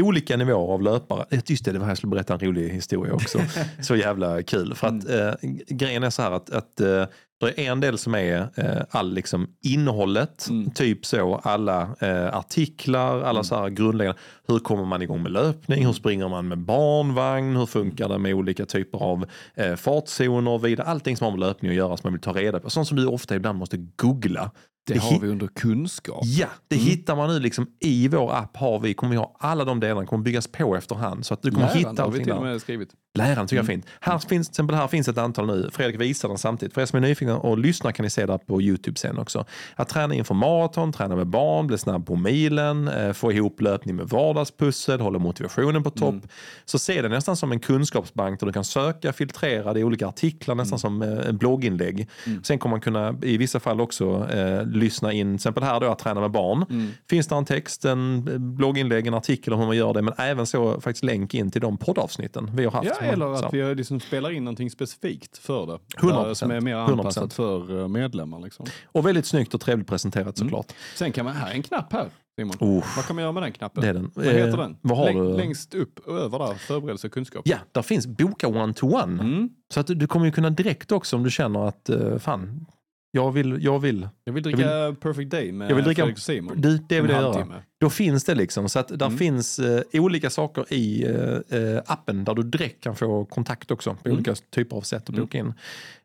olika nivåer av löpare. Just det, det var här jag skulle berätta en rolig historia också. [laughs] Så jävla kul. För att eh, grejen är så här att, att eh, det är en del som är eh, all liksom innehållet, Mm. typ så alla eh, artiklar, alla så här grundläggande. Hur kommer man igång med löpning? Hur springer man med barnvagn? Hur funkar det med olika typer av eh, fartzoner och vidare? Allting som har med löpning att göra som man vill ta reda på. Sånt som du ofta ibland måste googla. Det har vi under kunskap. Ja, det hittar man nu liksom i vår app. Har vi, kommer vi ha alla de delarna kommer byggas på efterhand. Så att du kommer Läraren hitta har vi allting till och med skrivit. Läraren tycker jag är Mm. fint. Här finns, till exempel här finns ett antal nu. Fredrik visar den samtidigt. För er som är nyfikna och lyssnar kan ni se det på Youtube sen också. Att träna inför maraton, träna med barn, bli snabb på milen, eh, få ihop löpning med vardagspussel, hålla motivationen på topp. Mm. Så se det nästan som en kunskapsbank där du kan söka, filtrera, det är olika artiklar, nästan som eh, en blogginlägg. Mm. Sen kommer man kunna i vissa fall också eh, lyssna in, till exempel här då att träna med barn. Mm. Finns det en text, en eh, blogginlägg, en artikel om hur man gör det, men även så faktiskt länk in till de poddavsnitten vi har haft. Ja, eller så. att vi liksom spelar in någonting specifikt för det. 100%. Där Som är mer 100%. anpassat för eh, medlemmar. Liksom. Och väldigt snyggt och trevligt presenterat Mm. såklart. Sen kan man, här är en knapp här Simon. Oh, Vad kan man göra med den knappen? det är den. Vad heter Eh, den? Vad har Läng, du? Längst upp och över där, förberedelse och kunskap. Ja, där finns boka one-to-one. Mm. Så att du, kommer ju kunna direkt också om du känner att fan, jag vill, jag vill. Jag vill dricka Perfect Day med Jag vill dricka- Fredrik Simon. Du, det vill jag göra. Då finns det liksom. Så att där Mm. finns eh, olika saker i eh, eh, appen där du direkt kan få kontakt också på Mm. olika typer av sätt att Mm. boka in.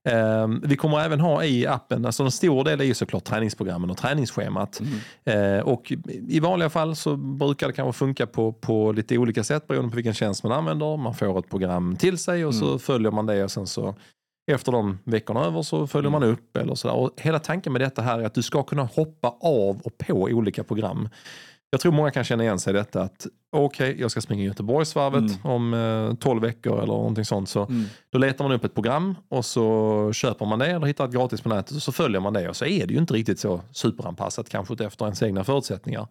Ehm, vi kommer även ha i appen, alltså en stor del är ju såklart träningsprogrammen och träningsschemat. Mm. Eh, och i vanliga fall så brukar det kanske funka på, på lite olika sätt beroende på vilken tjänst man använder. Man får ett program till sig och så Mm. följer man det och sen så efter de veckorna över så följer Mm. man upp eller sådär. Och hela tanken med detta här är att du ska kunna hoppa av och på olika program. Jag tror många kan känna igen sig i detta att okej, jag ska springa Göteborgsvarvet Mm. om eh, 12 veckor eller någonting sånt. Så Mm. då letar man upp ett program och så köper man det eller hittar ett gratis på nätet och så följer man det och så är det ju inte riktigt så superanpassat kanske efter ens egna förutsättningar.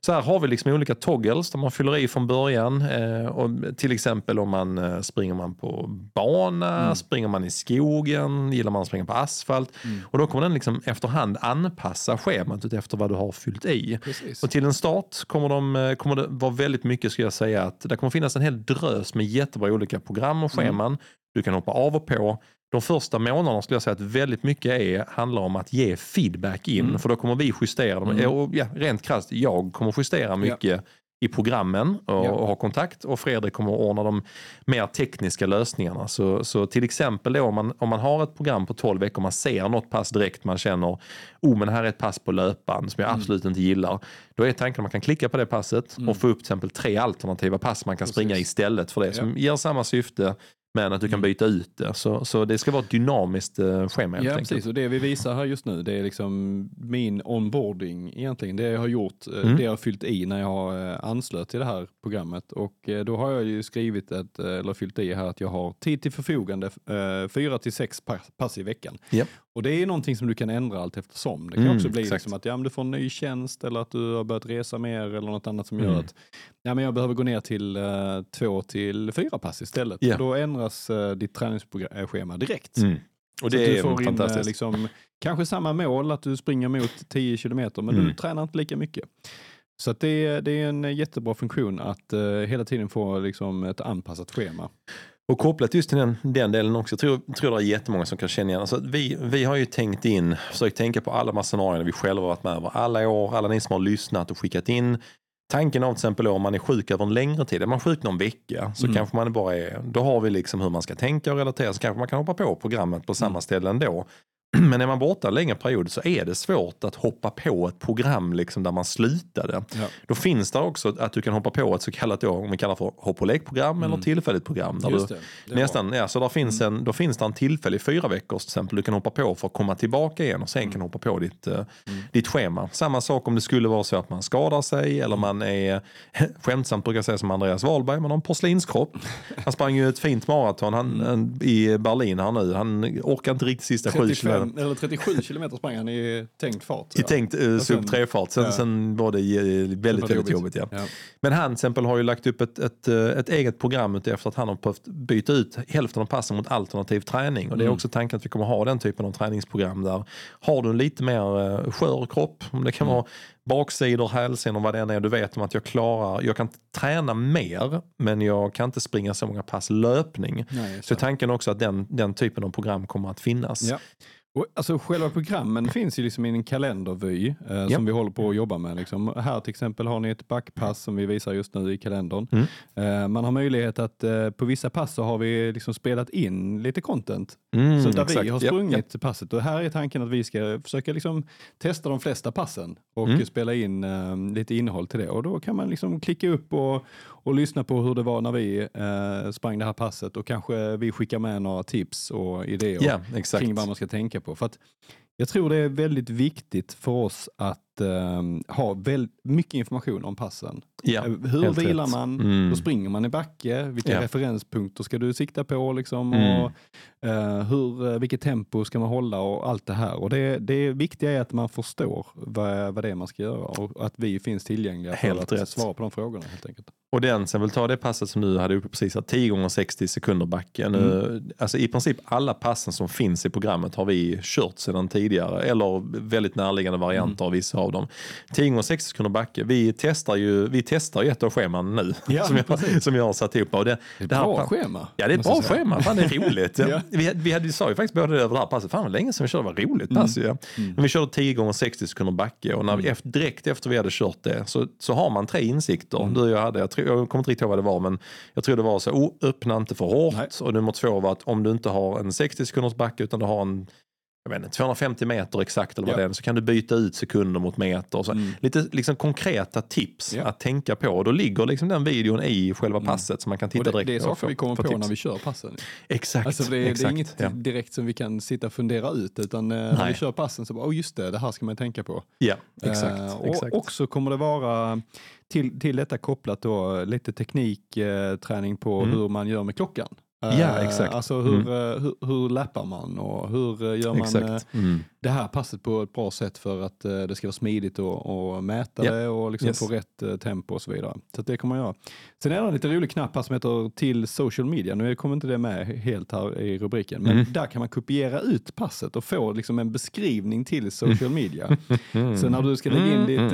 Så här har vi liksom olika toggles där man fyller i från början. Eh, och till exempel om man eh, springer man på bana, Mm. springer man i skogen, gillar man att springa på asfalt. Mm. Och då kommer den liksom efterhand anpassa schemat efter vad du har fyllt i. Precis. Och till en start kommer, de, eh, kommer det vara väldigt mycket, ska jag säga, att det kommer finnas en hel drös med jättebra olika program och scheman. Du kan hoppa av och på. De första månaderna skulle jag säga att väldigt mycket är, handlar om att ge feedback in. Mm. För då kommer vi justera dem. Mm. Och ja, rent krasst, jag kommer justera mycket i programmen och, Ja. och ha kontakt och Fredrik kommer att ordna de mer tekniska lösningarna. Så, så till exempel då, om, man, om man har ett program på 12 veckor, man ser något pass direkt, man känner oh men här är ett pass på löpband som jag Mm. absolut inte gillar. Då är tanken att man kan klicka på det passet och få upp till exempel tre alternativa pass man kan springa Precis. istället för det som ger samma syfte men att du kan Mm. byta ut det. Så, så det ska vara ett dynamiskt eh, schema Ja, enkelt. precis. Och det vi visar här just nu, det är liksom min onboarding egentligen. Det jag har gjort, eh, Mm. det jag har fyllt i när jag har eh, anslöt till det här programmet. Och eh, då har jag ju skrivit, ett, eller fyllt i här, att jag har tid till förfogande fyra till sex pass, i veckan. Ja. Och det är någonting som du kan ändra allt eftersom. Det kan Mm, också bli liksom att ja, du får en ny tjänst eller att du har börjat resa mer eller något annat som Mm. gör att ja, men jag behöver gå ner till eh, två till fyra pass istället. Och då ändras eh, ditt träningsschema direkt. Mm. Och Så det du är får in eh, liksom, kanske samma mål, att du springer mot 10 kilometer, men Mm. du tränar inte lika mycket. Så att det, är, det är en jättebra funktion att eh, hela tiden få liksom, ett anpassat schema. Och kopplat just till den, den delen också, jag tror, tror det är jättemånga som kan känna igen. Alltså, vi, vi har ju tänkt in, försökt tänka på alla de här scenarierna vi själva varit med över alla år, alla ni som har lyssnat och skickat in. Tanken av till exempel om man är sjuk över en längre tid, är man sjuk någon vecka så Mm. kanske man bara är, då har vi liksom hur man ska tänka och relatera så kanske man kan hoppa på programmet på samma Mm. ställe ändå. [clears throat] Men är man borta en längre period så är det svårt att hoppa på ett program liksom där man slutade. Ja. Då finns det också att du kan hoppa på ett så kallat då, om vi kallar för hopp och lekprogram eller Mm. tillfälligt program. Där Just du, det. det Nästan, ja, så där finns en, då finns det en tillfällig fyra veckors till exempel du kan hoppa på för att komma tillbaka igen och sen kan du hoppa på ditt, eh, ditt schema. Samma sak om det skulle vara så att man skadar sig eller man är, [laughs] skämtsamt brukar jag säga som Andreas Wahlberg, man har en porslinskropp. Han sprang ju ett fint maraton han, en, i Berlin här nu, han orkar inte riktigt sista sju kilometer. 35, eller 37 kilometer sprang han i tänkt fart. I tänkt uh, sub 3-fart, sen, ja. sen var det väldigt, väldigt jobbigt. jobbigt. ja. Ja. Men han till exempel har ju lagt upp ett, ett, eh, ett eget program efter att han har behövt byta ut hälften av passen mot alternativ träning. Och det är Mm. också tanken att vi kommer ha den typen av träningsprogram där har du en lite mer eh, skör kropp, om det kan Mm. vara baksidor, hälsenor, vad det än är, du vet om att jag klarar, jag kan träna mer men jag kan inte springa så många pass löpning. Nej, Så tanken också att den, den typen av program kommer att finnas. Ja. Och, alltså, själva programmen finns ju liksom i en kalendervy eh, Ja. som vi håller på att jobba med. Liksom. Här till exempel har ni ett backpass som vi visar just nu i kalendern. Mm. Eh, man har möjlighet att eh, på vissa pass så har vi liksom spelat in lite content. Mm, så där exakt. vi har sprungit passet och här är tanken att vi ska försöka liksom testa de flesta passen och Mm. Spela in eh, lite innehåll till det. Och då kan man liksom klicka upp och, och lyssna på hur det var när vi eh, sprang det här passet och kanske vi skickar med några tips och idéer exakt. kring vad man ska tänka på. För att jag tror det är väldigt viktigt för oss att ehm, ha väldigt mycket information om passen. Ja, Eh, Hur vilar rätt. man? Mm. Hur springer man i backe? Vilka Ja. referenspunkter ska du sikta på? Liksom, Mm. och, eh, hur, eh, vilket tempo ska man hålla och allt det här. Och det, det viktiga är att man förstår vad, vad det är man ska göra och att vi finns tillgängliga för Helt att rätt. svara på de frågorna helt enkelt. Och den, sen vill ta det passet som du hade uppe precis, här, 10 gånger 60 sekunder backe. Nu, Mm. alltså I princip alla passen som finns i programmet har vi kört sedan tidigare, eller väldigt närliggande varianter av vissa av dem. 10 gånger 60 sekunder backe, vi testar ju vi testar ju ett av scheman nu Ja, [laughs] som, jag, precis. som jag har satt ihop. Och det, Det är ett det här bra pa- schema. Ja det är ett bra schema, fan det är roligt. [laughs] Ja. vi, vi, hade, vi sa ju faktiskt både det över det här passet, fan vad länge sedan vi körde, vad roligt Mm. pass ju. Men vi körde 10 gånger 60 sekunder backe och när vi, efter, direkt efter vi hade kört det så, så har man tre insikter. Mm. Du och jag hade, jag, tror, jag kommer inte riktigt ihåg vad det var men jag tror det var så, oh, öppna inte för hårt Nej. och nummer två var att om du inte har en 60 sekunders backe utan du har en jag vet inte, 250 meter exakt eller vad Ja. det är, så kan du byta ut sekunder mot meter. Så. Mm. Lite liksom konkreta tips Ja. att tänka på. Och då ligger liksom den videon i själva passet så man kan titta det, direkt det är på saker vi kommer på tips. när vi kör passen. Exakt. Alltså det, det är exakt, inget ja. direkt som vi kan sitta och fundera ut utan eh, när Nej. vi kör passen så bara, oh just det, det här ska man tänka på. Ja, exakt. Eh, och exakt. också kommer det vara till, till detta kopplat då lite teknikträning eh, på Mm. hur man gör med klockan. Ja, Eh, exakt. Alltså hur, Mm. eh, hur, hur lappar man och hur eh, gör man exakt. Mm. det här passet på ett bra sätt för att det ska vara smidigt och, och mäta Ja. det och liksom Yes. få rätt tempo och så vidare. Så det kommer jag göra. Sen är det en lite rolig knapp här som heter till social media. Nu kommer inte det med helt här i rubriken, men Mm. där kan man kopiera ut passet och få liksom en beskrivning till social media. [laughs] Så när du ska lägga in Mm, ditt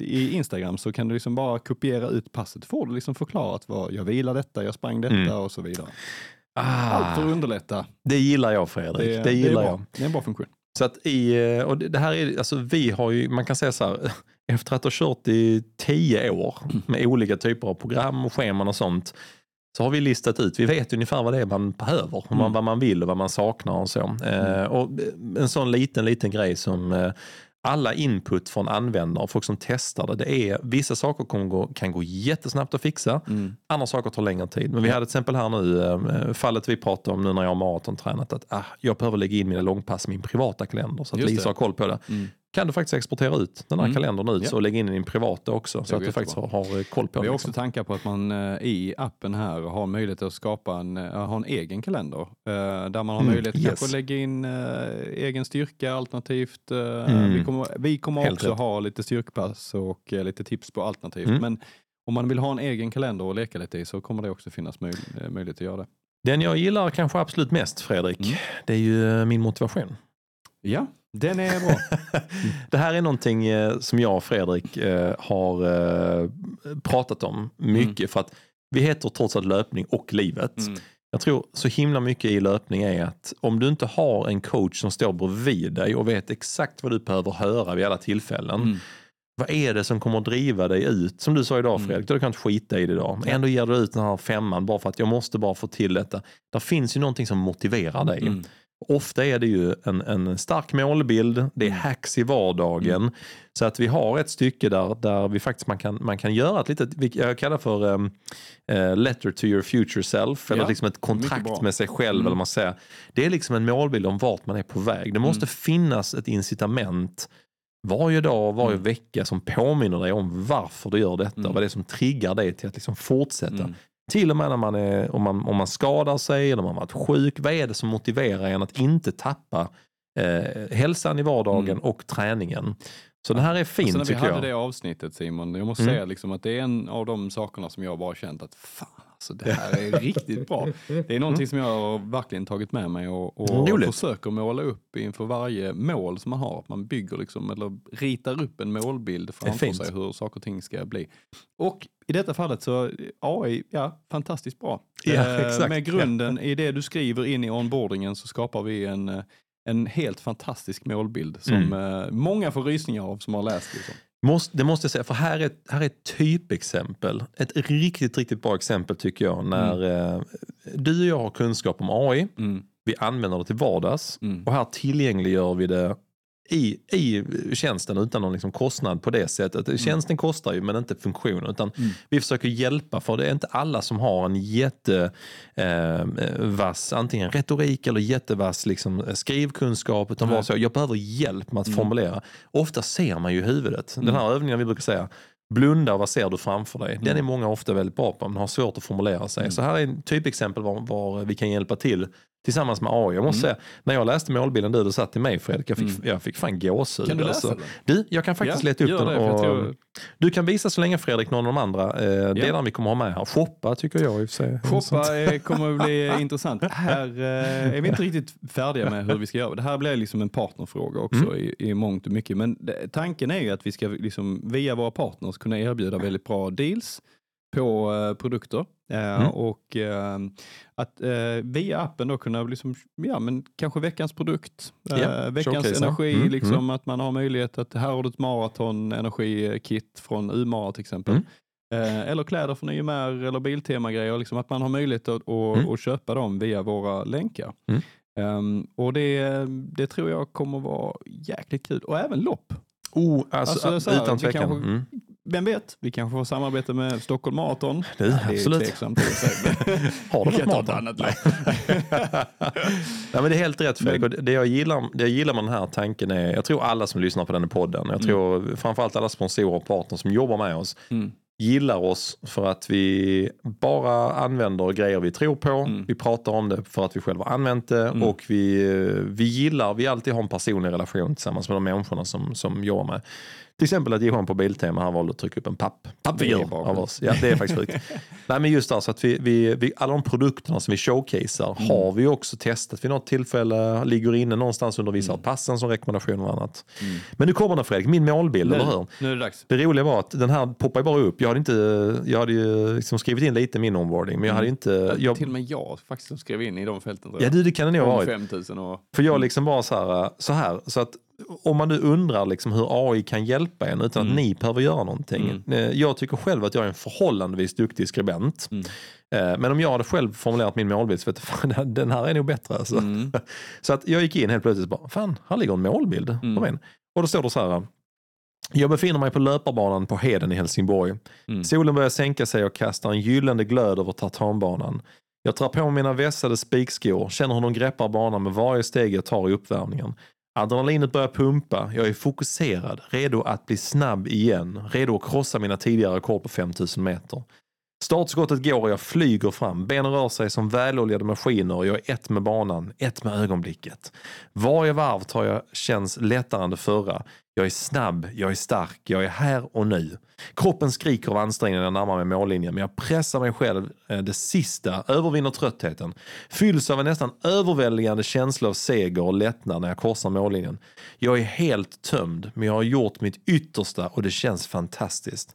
eh, i Instagram så kan du liksom bara kopiera ut passet. Får du liksom förklarat vad jag vilar detta, jag sprang detta Mm. och så vidare. Ah, Allt för att underlätta. det gillar jag Fredrik. Det, det gillar är jag. Det är en bra funktion. Så att i, eh, och det det här är, alltså vi har ju, man kan säga så här, [laughs] efter att ha kört i tio år med olika typer av program och scheman och sånt så har vi listat ut, vi vet ungefär vad det är man behöver, mm. vad man vill och vad man saknar och så. Mm. Eh, och en sån liten, liten grej som eh, alla input från användare och folk som testar det, det är vissa saker kan gå, kan gå jättesnabbt att fixa, mm. andra saker tar längre tid. Men vi hade till exempel här nu, äh, fallet vi pratade om nu när jag har maratontränat, att ah, jag behöver lägga in mina långpass i min privata kalender så att Just Lisa det. har koll på det. Mm kan du faktiskt exportera ut den här mm. kalendern ut ja. och lägga in i din privata också så att du faktiskt har, har, koll på. Vi har också liksom. tankar på att man uh, i appen här har möjlighet att skapa en, uh, ha en egen kalender där man har mm. möjlighet yes. att lägga in egen styrka alternativt. Mm. Vi kommer, vi kommer också rätt. ha lite styrkepass och lite tips på alternativt. Mm. Men om man vill ha en egen kalender att leka lite i så kommer det också finnas möj möjlighet att göra det. Den jag gillar kanske absolut mest Fredrik, mm. det är ju min motivation. Ja, den är bra. [laughs] det här är någonting eh, som jag och Fredrik eh, har eh, pratat om mycket mm. för att vi heter trots allt löpning och livet. Mm. Jag tror så himla mycket i löpning är att om du inte har en coach som står bredvid dig och vet exakt vad du behöver höra vid alla tillfällen. Mm. Vad är det som kommer att driva dig ut? Som du sa idag mm. Fredrik, du kan inte skita i det idag. Men ändå ger du ut den här femman bara för att jag måste bara få till detta. Där finns ju någonting som motiverar dig. Mm. Ofta är det ju en, en stark målbild, det är mm. hacks i vardagen. Mm. Så att vi har ett stycke där, där vi faktiskt man kan, man kan göra ett litet, jag kallar för um, uh, letter to your future self, eller ja, liksom ett kontrakt med sig själv. Mm. Eller man säger. Det är liksom en målbild om vart man är på väg. Det måste mm. finnas ett incitament varje dag, varje mm. vecka som påminner dig om varför du gör detta. Mm. Vad det är som triggar dig till att liksom fortsätta. Till och med när man är, om, man, om man skadar sig eller man varit sjuk. Vad är det som motiverar en att inte tappa eh, hälsan i vardagen mm. och träningen? Så det här är fint tycker jag. När vi hade det avsnittet Simon, jag måste mm. säga liksom att det är en av de sakerna som jag bara känt att fan alltså det här är riktigt bra. Det är någonting som jag har verkligen tagit med mig och, och försöker måla upp inför varje mål som man har. Att man bygger liksom, eller ritar upp en målbild framför sig hur saker och ting ska bli. Och i detta fallet så AI, ja, fantastiskt bra. Ja, eh, med grunden i det du skriver in i onboardingen så skapar vi en, eh, en helt fantastisk målbild som mm. eh, många får rysningar av som har läst. Liksom. Måste, det måste jag säga, för här är, här är ett typexempel. Ett riktigt, riktigt bra exempel tycker jag. När mm. eh, du och jag har kunskap om AI, mm. vi använder det till vardags mm. och här tillgängliggör vi det i, i tjänsten utan någon liksom kostnad på det sättet. Mm. Tjänsten kostar ju men inte funktionen. Utan mm. Vi försöker hjälpa för det är inte alla som har en jättevass eh, antingen retorik eller jättevass liksom, skrivkunskap. Utan bara så, jag behöver hjälp med att mm. formulera. Ofta ser man ju huvudet. Den här mm. övningen vi brukar säga Blunda och vad ser du framför dig? Den är mm. många ofta väldigt bra på men har svårt att formulera sig. Mm. Så här är ett typexempel var, var vi kan hjälpa till tillsammans med AI. Jag måste mm. säga, när jag läste målbilden du, du satt till mig Fredrik, jag fick, mm. jag fick fan gåshud. Kan du läsa alltså. den? Du, jag kan faktiskt ja, leta upp den. Och, tror... Du kan visa så länge Fredrik någon av de andra eh, ja. delarna vi kommer ha med här. Shoppa tycker jag i och för sig. Shoppa eh, kommer att bli [laughs] intressant. Här eh, är vi inte riktigt färdiga med hur vi ska göra. Det här blir liksom en partnerfråga också mm. i, i mångt och mycket. Men det, tanken är ju att vi ska liksom, via våra partners kunna erbjuda väldigt bra deals på uh, produkter. Uh, mm. Och uh, att via appen då kunna, liksom, ja men kanske veckans produkt, yeah, veckans energi, mm. Liksom, mm. att man har möjlighet att här har du ett maraton energikit från Umara till exempel. Mm. eller kläder från YMR eller Biltema-grejer, liksom, att man har möjlighet att, att, mm. att köpa dem via våra länkar. Um, och det, det tror jag kommer vara jäkligt kul. Och även lopp. Oh, alltså, alltså utan tvekan. Kanske, mm vem vet, vi kanske får samarbeta med Stockholm Marathon. Det, är absolut. tveksamt. [laughs] Har du något maraton? Nej, [laughs] men det är helt rätt Fredrik. Det jag, gillar, det jag gillar med den här tanken är, jag tror alla som lyssnar på den podden, jag mm. tror mm. framförallt alla sponsorer och partners som jobbar med oss, mm. gillar oss för att vi bara använder grejer vi tror på. Mm. Vi pratar om det för att vi själva använt det mm. och vi, vi gillar, vi alltid har en personlig relation tillsammans med de människorna som, som jobbar med. Till exempel att Johan på Biltema han valde att trycka upp en papp, pappfigur av oss. Ja, det är faktiskt sjukt. [laughs] Nej, men just alltså att vi, vi, vi, alla de produkterna som vi showcasear mm. har vi också testat vid något tillfälle. Ligger inne någonstans under vissa mm. passen som rekommendationer och annat. Mm. Men nu kommer den Fredrik, min målbild, nu, eller hur? Nu är det dags. Det roliga var att den här poppar bara upp. Jag hade, inte, jag hade ju liksom skrivit in lite min onboarding, men jag hade mm. inte... Jag, till och med jag faktiskt skrev in i de fälten. Ja, du, det kan det nog ha varit. 5000 och... För jag liksom bara så här, så här, så att om man nu undrar liksom hur AI kan hjälpa en utan att Mm. ni behöver göra någonting. Mm. Eh, Jag tycker själv att jag är en förhållandevis duktig skribent. Mm. Eh, Men om jag hade själv formulerat min målbild så vet fan, [laughs] den här är nog bättre. Alltså. Mm. [laughs] Så att jag gick in helt plötsligt och bara, fan, här ligger en målbild Mm. Och då står det så här. Jag befinner mig på löparbanan på Heden i Helsingborg. Mm. Solen börjar sänka sig och kastar en gyllene glöd över tartanbanan. Jag tar på mina vässade spikskor, känner hur de greppar banan med varje steg jag tar i uppvärmningen. Adrenalinet börjar pumpa, jag är fokuserad, redo att bli snabb igen, redo att krossa mina tidigare rekord på 5000 meter. Startskottet går och jag flyger fram. Benen rör sig som väloljade maskiner och jag är ett med banan, ett med ögonblicket. Varje varv tar jag känns lättare än det förra. Jag är snabb, jag är stark, jag är här och nu. Kroppen skriker av ansträngning när jag närmar mig mållinjen men jag pressar mig själv eh, det sista, övervinner tröttheten. Fylls av en nästan överväldigande känsla av seger och lättnad när jag korsar mållinjen. Jag är helt tömd men jag har gjort mitt yttersta och det känns fantastiskt.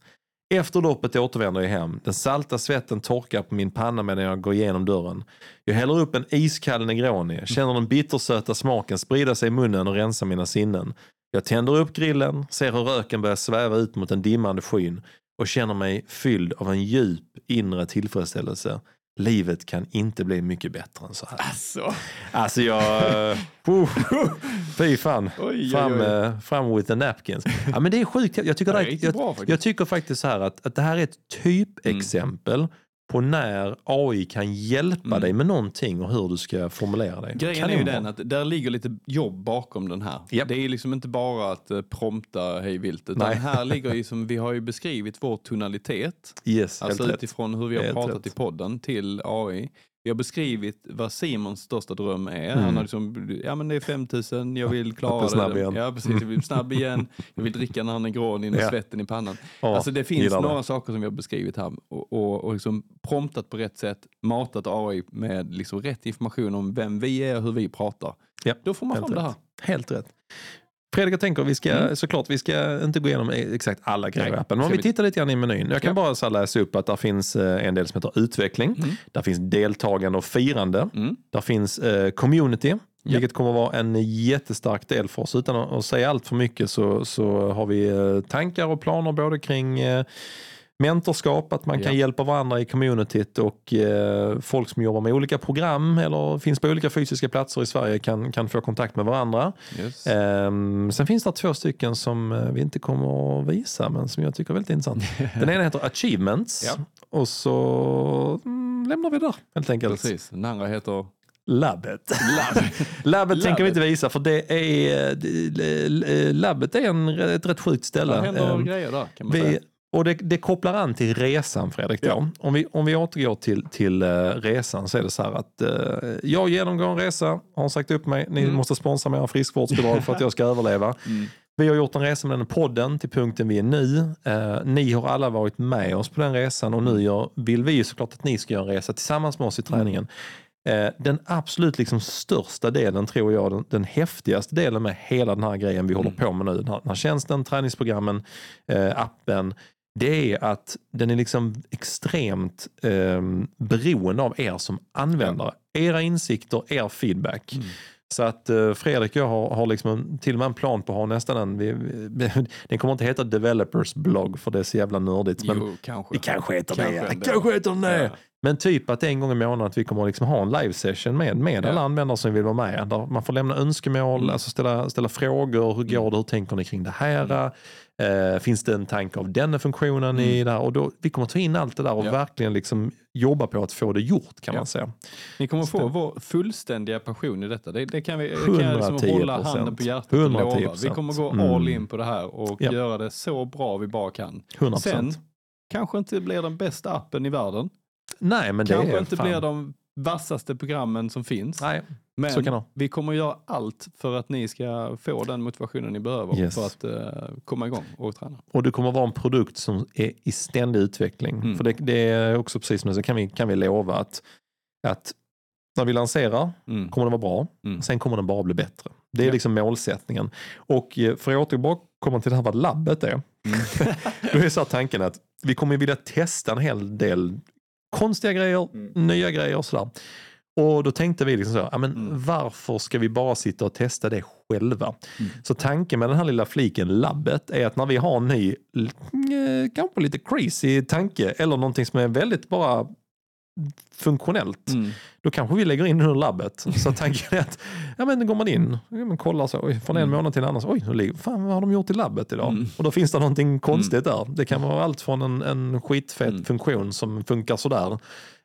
Efter loppet återvänder jag hem. Den salta svetten torkar på min panna medan jag går igenom dörren. Jag häller upp en iskall Negroni, känner den bittersöta smaken sprida sig i munnen och rensa mina sinnen. Jag tänder upp grillen, ser hur röken börjar sväva ut mot den dimmande skyn och känner mig fylld av en djup inre tillfredsställelse. Livet kan inte bli mycket bättre än så här. Alltså. Alltså jag... Uh, [laughs] fy fan. Oj, oj, Fram, eh, fram with the napkins. Ja, men det är sjukt. Jag tycker, Det är jag, jag tycker faktiskt så här att, att det här är ett typexempel på när AI kan hjälpa Mm. dig med någonting och hur du ska formulera dig. Grejen är ju den att där ligger lite jobb bakom den här. Japp. Det är liksom inte bara att eh, prompta hej vilt, utan Nej. här ligger ju [laughs] som vi har ju beskrivit vår tonalitet, Yes, alltså utifrån hur vi har Helt pratat rätt. i podden till AI. Vi har beskrivit vad Simons största dröm är. Mm. Han har liksom, ja men det är 5000, jag vill Jag klara snabb det. igen. Ja precis, jag vill bli snabb igen, [laughs] jag vill dricka när han är grå in och svetten i pannan. Ja, alltså det finns gillar det. några saker som vi har beskrivit här och, och, och liksom promptat på rätt sätt, matat AI med liksom rätt information om vem vi är och hur vi pratar. Ja, Då får man fram det här. rätt. Helt rätt. Fredrik, jag tänker vi ska Mm. såklart, vi ska inte gå igenom exakt alla grejer i appen. Men om vi tittar lite grann i menyn. Jag kan Ja. bara så läsa upp att där finns eh, en del som heter utveckling. Mm. Där finns deltagande och firande. Mm. Där finns eh, community, Ja. vilket kommer vara en jättestark del för oss. Utan att, att säga allt för mycket så, så har vi eh, tankar och planer både kring eh, mentorskap, att man kan Ja. hjälpa varandra i communityt och eh, folk som jobbar med olika program eller finns på olika fysiska platser i Sverige kan, kan få kontakt med varandra. Yes. Ehm, sen finns det två stycken som eh, vi inte kommer att visa men som jag tycker är väldigt intressant. [laughs] Den ena heter Achievements Ja. och så mm, lämnar vi det där helt enkelt. Precis. Den andra heter Labbet. Labbet [laughs] tänker vi inte visa för det är, eh, labbet är en, ett rätt sjukt ställe. Det händer Ehm, grejer där kan man vi, säga. Och det, det kopplar an till resan Fredrik. Då. Ja. Om, vi, om vi återgår till, till uh, resan så är det så här att eh, jag genomgår en resa, har sagt upp mig, ni Mm. måste sponsra mig av friskvårdsbidrag för att jag ska överleva. [laughs] Mm. Vi har gjort en resa med den podden till punkten vi är nu. Eh, ni har alla varit med oss på den resan och nu gör, vill vi ju såklart att ni ska göra en resa tillsammans med oss i träningen. Eh, den absolut liksom största delen tror jag, den, den häftigaste delen med hela den här grejen vi håller på med nu, den här, den här tjänsten, träningsprogrammen, eh, appen, det är att den är liksom extremt eh, beroende av er som användare. Era insikter, er feedback. Mm. Så att eh, Fredrik och jag har, har liksom en, till och med en plan på att ha nästan en, vi, vi, [laughs] den kommer inte heta developers blogg för det är så jävla nördigt. Men Jo, kanske. det kanske heter Kanske det. ändå. Kanske heter det. Ja. Men typ att en gång i månaden att vi kommer liksom ha en live session med, med Ja. alla användare som vill vara med. Där man får lämna önskemål, Mm. alltså ställa, ställa frågor. Hur går det? Hur tänker ni kring det här? Eh, finns det en tanke av denna funktionen i det här? Och då, vi kommer ta in allt det där och Mm. Ja. verkligen liksom jobba på att få det gjort kan Ja. man säga. Ni kommer få vår fullständiga passion i detta. Det, det kan vi det kan jag liksom 110%. hålla handen på hjärtat och 110%. lova. Vi kommer gå Mm. all in på det här och Ja. göra det så bra vi bara kan. 100%. Sen kanske inte blir den bästa appen i världen. Nej, men det Kanske är inte fan. blir de vassaste programmen som finns. Nej, Men vi kommer göra allt för att ni ska få den motivationen ni behöver Yes. för att eh, komma igång och träna. Och det kommer vara en produkt som är i ständig utveckling. Mm. För det, det är också precis som så kan vi, kan vi lova att, att när vi lanserar Mm. kommer det vara bra. Mm. Sen kommer den bara bli bättre. Det är Ja. liksom målsättningen. Och eh, för att återkomma till det här vad labbet är. Mm. [laughs] Då är så tanken att vi kommer vilja testa en hel del konstiga grejer, Mm. nya grejer och sådär. Och då tänkte vi liksom så, ja, men Mm. varför ska vi bara sitta och testa det själva? Mm. Så tanken med den här lilla fliken labbet är att när vi har en ny, eh, kanske lite crazy tanke eller någonting som är väldigt bara funktionellt, Mm. då kanske vi lägger in det i labbet. Så tanken är att, ja men går man in, men kollar så, oj, från en Mm. månad till en annan, så, oj, nu ligger- fan vad har de gjort i labbet idag? Mm. Och då finns det någonting konstigt där. Det kan vara allt från en, en skitfet Mm. funktion som funkar sådär,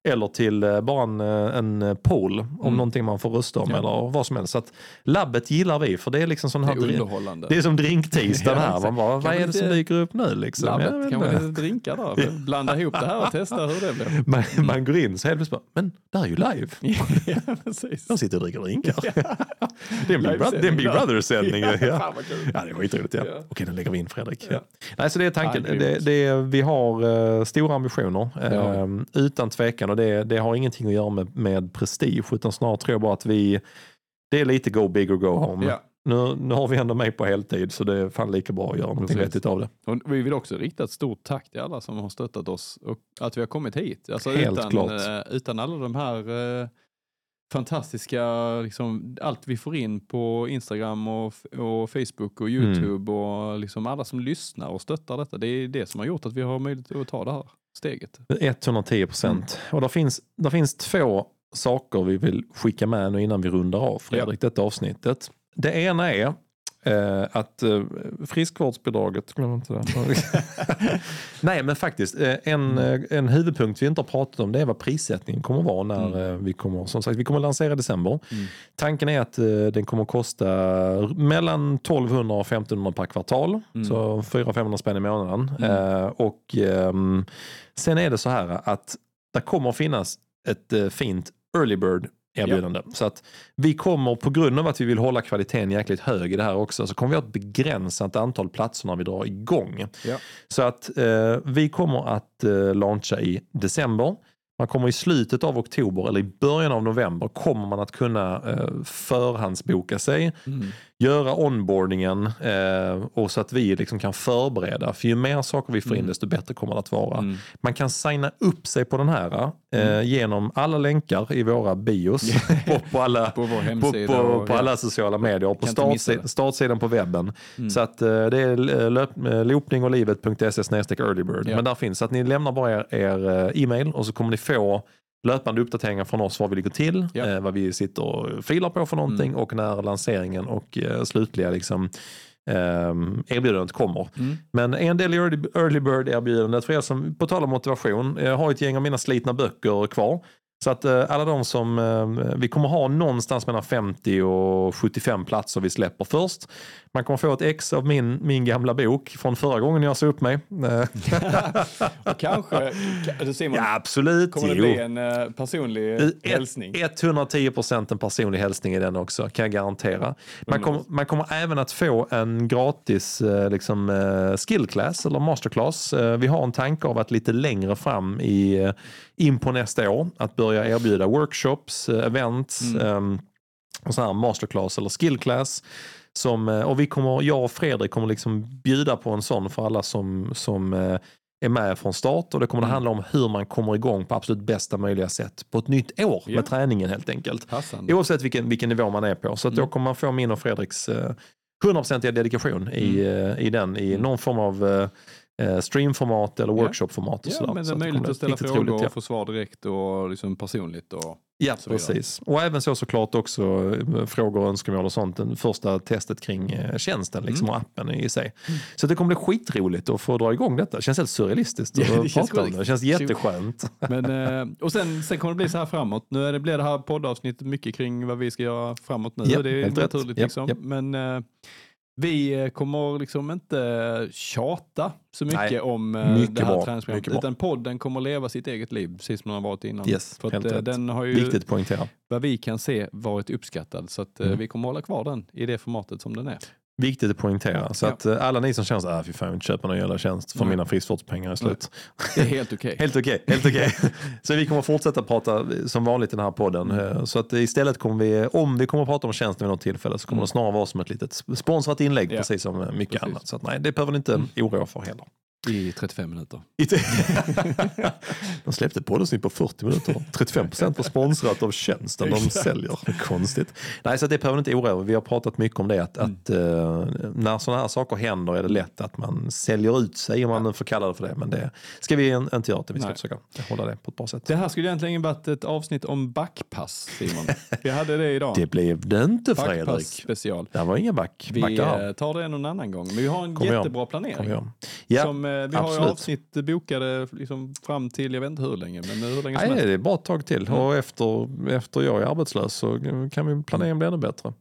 eller till eh, bara en, eh, en poll om Mm. någonting man får rösta om Ja. eller vad som helst. Så att labbet gillar vi, för det är liksom sån Det här är drink- underhållande. det är som drinktisdagen [laughs] här. Man bara, vad är det som dyker upp nu? Liksom? Labbet, vet kanske inte. lite drinkar där. Blanda ihop det här och testa hur det blir. man, man går in så helt plötsligt bara, men det här är ju live. [laughs] ja, precis. De sitter och dricker drinkar. det är en Big, Brother, det är en Big Livesändning där. Brother-sändning. Ja, Ja, ja, det är skitroligt. Ja. Ja. Okej, den lägger vi in Fredrik. Ja. Nej, så det är tanken. Det, det, vi har eh, stora ambitioner, Det eh, utan tvekan. Och det, det har ingenting att göra med, med prestige, utan snarare tror jag bara att vi, det är lite go big or go home. Ja. Nu, nu har vi ändå mig på heltid, så det är fan lika bra att göra någonting Precis. vettigt av det. Och vi vill också rikta ett stort tack till alla som har stöttat oss och att vi har kommit hit. Alltså Helt utan, klart. eh, utan alla de här eh, fantastiska, liksom, allt vi får in på Instagram och, och Facebook och Mm. YouTube och liksom alla som lyssnar och stöttar detta. Det är det som har gjort att vi har möjlighet att ta det här steget. 110 procent. Och det finns, där finns två saker vi vill skicka med nu innan vi rundar av Fredrik, detta avsnittet. Det ena är eh, att eh, friskvårdsbidraget, glöm inte det. [laughs] Nej men faktiskt, eh, en, eh, en huvudpunkt vi inte har pratat om det är vad prissättningen kommer vara när Mm. eh, vi kommer, som sagt, vi kommer lansera i december. Mm. Tanken är att eh, den kommer kosta mellan 1200 och 1500 per kvartal, Mm. så 400-500 spänn i månaden. Mm. Och ehm, sen är det så här att det kommer att finnas ett fint early bird erbjudande. Så att vi kommer på grund av att vi vill hålla kvaliteten jäkligt hög i det här också så kommer vi ha ett begränsat antal platser när vi drar igång. Ja. Så att eh, vi kommer att eh, launcha i december. Man kommer i slutet av oktober eller i början av november kommer man att kunna eh, förhandsboka sig Mm. göra onboardingen eh, och så att vi liksom kan förbereda. För ju mer saker vi får in Mm. desto bättre kommer det att vara. Mm. Man kan signa upp sig på den här eh, Mm. genom alla länkar i våra bios [laughs] och på alla På på, på, på alla sociala medier och på Kan inte missa startsi- det. startsidan på webben. Mm. Så att eh, det är eh, löp, eh, loopningolivet.se snedstreck earlybird. Ja. Men där finns så att ni lämnar bara er, er e-mail och så kommer ni få löpande uppdateringar från oss var vi ligger till, Ja. eh, vad vi sitter och filar på för någonting Mm. och när lanseringen och eh, slutliga liksom, ehm, erbjudandet kommer. Mm. Men en del i early, early bird erbjudandet för er som, på tal om motivation, jag har ett gäng av mina slitna böcker kvar. Så att eh, alla de som, eh, vi kommer ha någonstans mellan 50 och 75 platser vi släpper först. Man kommer få ett ex av min, min gamla bok från förra gången jag sa upp mig. [laughs] Och kanske, Simon, ja absolut, kommer det jo. bli en eh, personlig Ett- hälsning? 110 procent en personlig hälsning i den också, kan jag garantera. Man, kom, man kommer även att få en gratis liksom, eh, skillclass eller masterclass. Vi har en tanke av att lite längre fram i, in på nästa år att börja erbjuda workshops, eh, events, Mm. ehm, och så här masterclass eller skillclass. Som, eh, och vi kommer, jag och Fredrik kommer liksom bjuda på en sån för alla som, som eh, är med från start och det kommer att Mm. handla om hur man kommer igång på absolut bästa möjliga sätt på ett nytt år Ja. med träningen helt enkelt. Passande. Oavsett vilken, vilken nivå man är på. Så att då Mm. kommer man få min och Fredriks eh, 100% dedikation i, eh, i den i Mm. någon form av streamformat eller Ja. workshopformat. Och Ja, sådär. men det är möjligt kommer att ställa frågor roligt, ja. och få svar direkt och liksom personligt. Och, Ja, precis. Och även så såklart också eh, frågor och önskemål och sånt. Den första testet kring eh, tjänsten liksom, Mm. och appen i sig. Så det kommer bli skitroligt att få dra igång detta. Det känns helt surrealistiskt att Ja, [laughs] det känns prata om det. Det känns jätteskönt. [laughs] men, eh, och sen, sen kommer det bli så här framåt. Nu är det, blir det här poddavsnittet mycket kring vad vi ska göra framåt nu. Ja, och det är helt rätt. naturligt. Ja, liksom. ja. Men eh, vi eh, kommer liksom inte tjata så mycket Nej, om eh, mycket det här träningsprogrammet. Utan podden kommer leva sitt eget liv, precis som den har varit innan. Yes, För att, eh, den har ju, Viktigt poängtera. vad vi kan se, varit uppskattad. Så att, eh, Mm. vi kommer hålla kvar den i det formatet som den är. Viktigt att poängtera. Så Ja. att eh, alla ni som känner så här, fy fan jag vill inte köpa någon jävla tjänst för Nej. mina friskvårdspengar är slut. Det är helt okej. [laughs] Helt okej. helt okej. [laughs] så vi kommer fortsätta prata som vanligt i den här podden. Mm. Eh, Så att istället kommer vi, om vi kommer att prata om tjänsten vid något tillfälle så kommer Mm. det snarare vara som ett litet sponsrat inlägg Ja. precis som eh, mycket Precis. annat. Så att nej, det behöver ni inte Mm. oroa för heller. I 35 minuter. [laughs] de släppte poddavsnitt på 40 minuter. 35 procent var sponsrat av tjänsten de säljer. Konstigt. Nej, så det behöver inte oroa Vi har pratat mycket om det. Att, mm. att uh, när sådana här saker händer är det lätt att man säljer ut sig om man nu får kalla det för det. Men det ska vi inte göra. Vi ska Nej. försöka hålla det på ett bra sätt. Det här skulle egentligen varit ett avsnitt om backpass Simon. Vi hade det idag. Det blev det inte Fredrik. Backpass special. Det var inga back. Vi backar. Eh, tar det någon annan gång. Men vi har en Kom jättebra igen. planering. Ja, som, eh, vi har ju avsnitt bokade liksom fram till, jag vet inte hur länge, men hur länge Nej, som det är bara ett tag till. Mm. Och efter, efter jag är arbetslös så kan vi planeringen bli ännu bättre.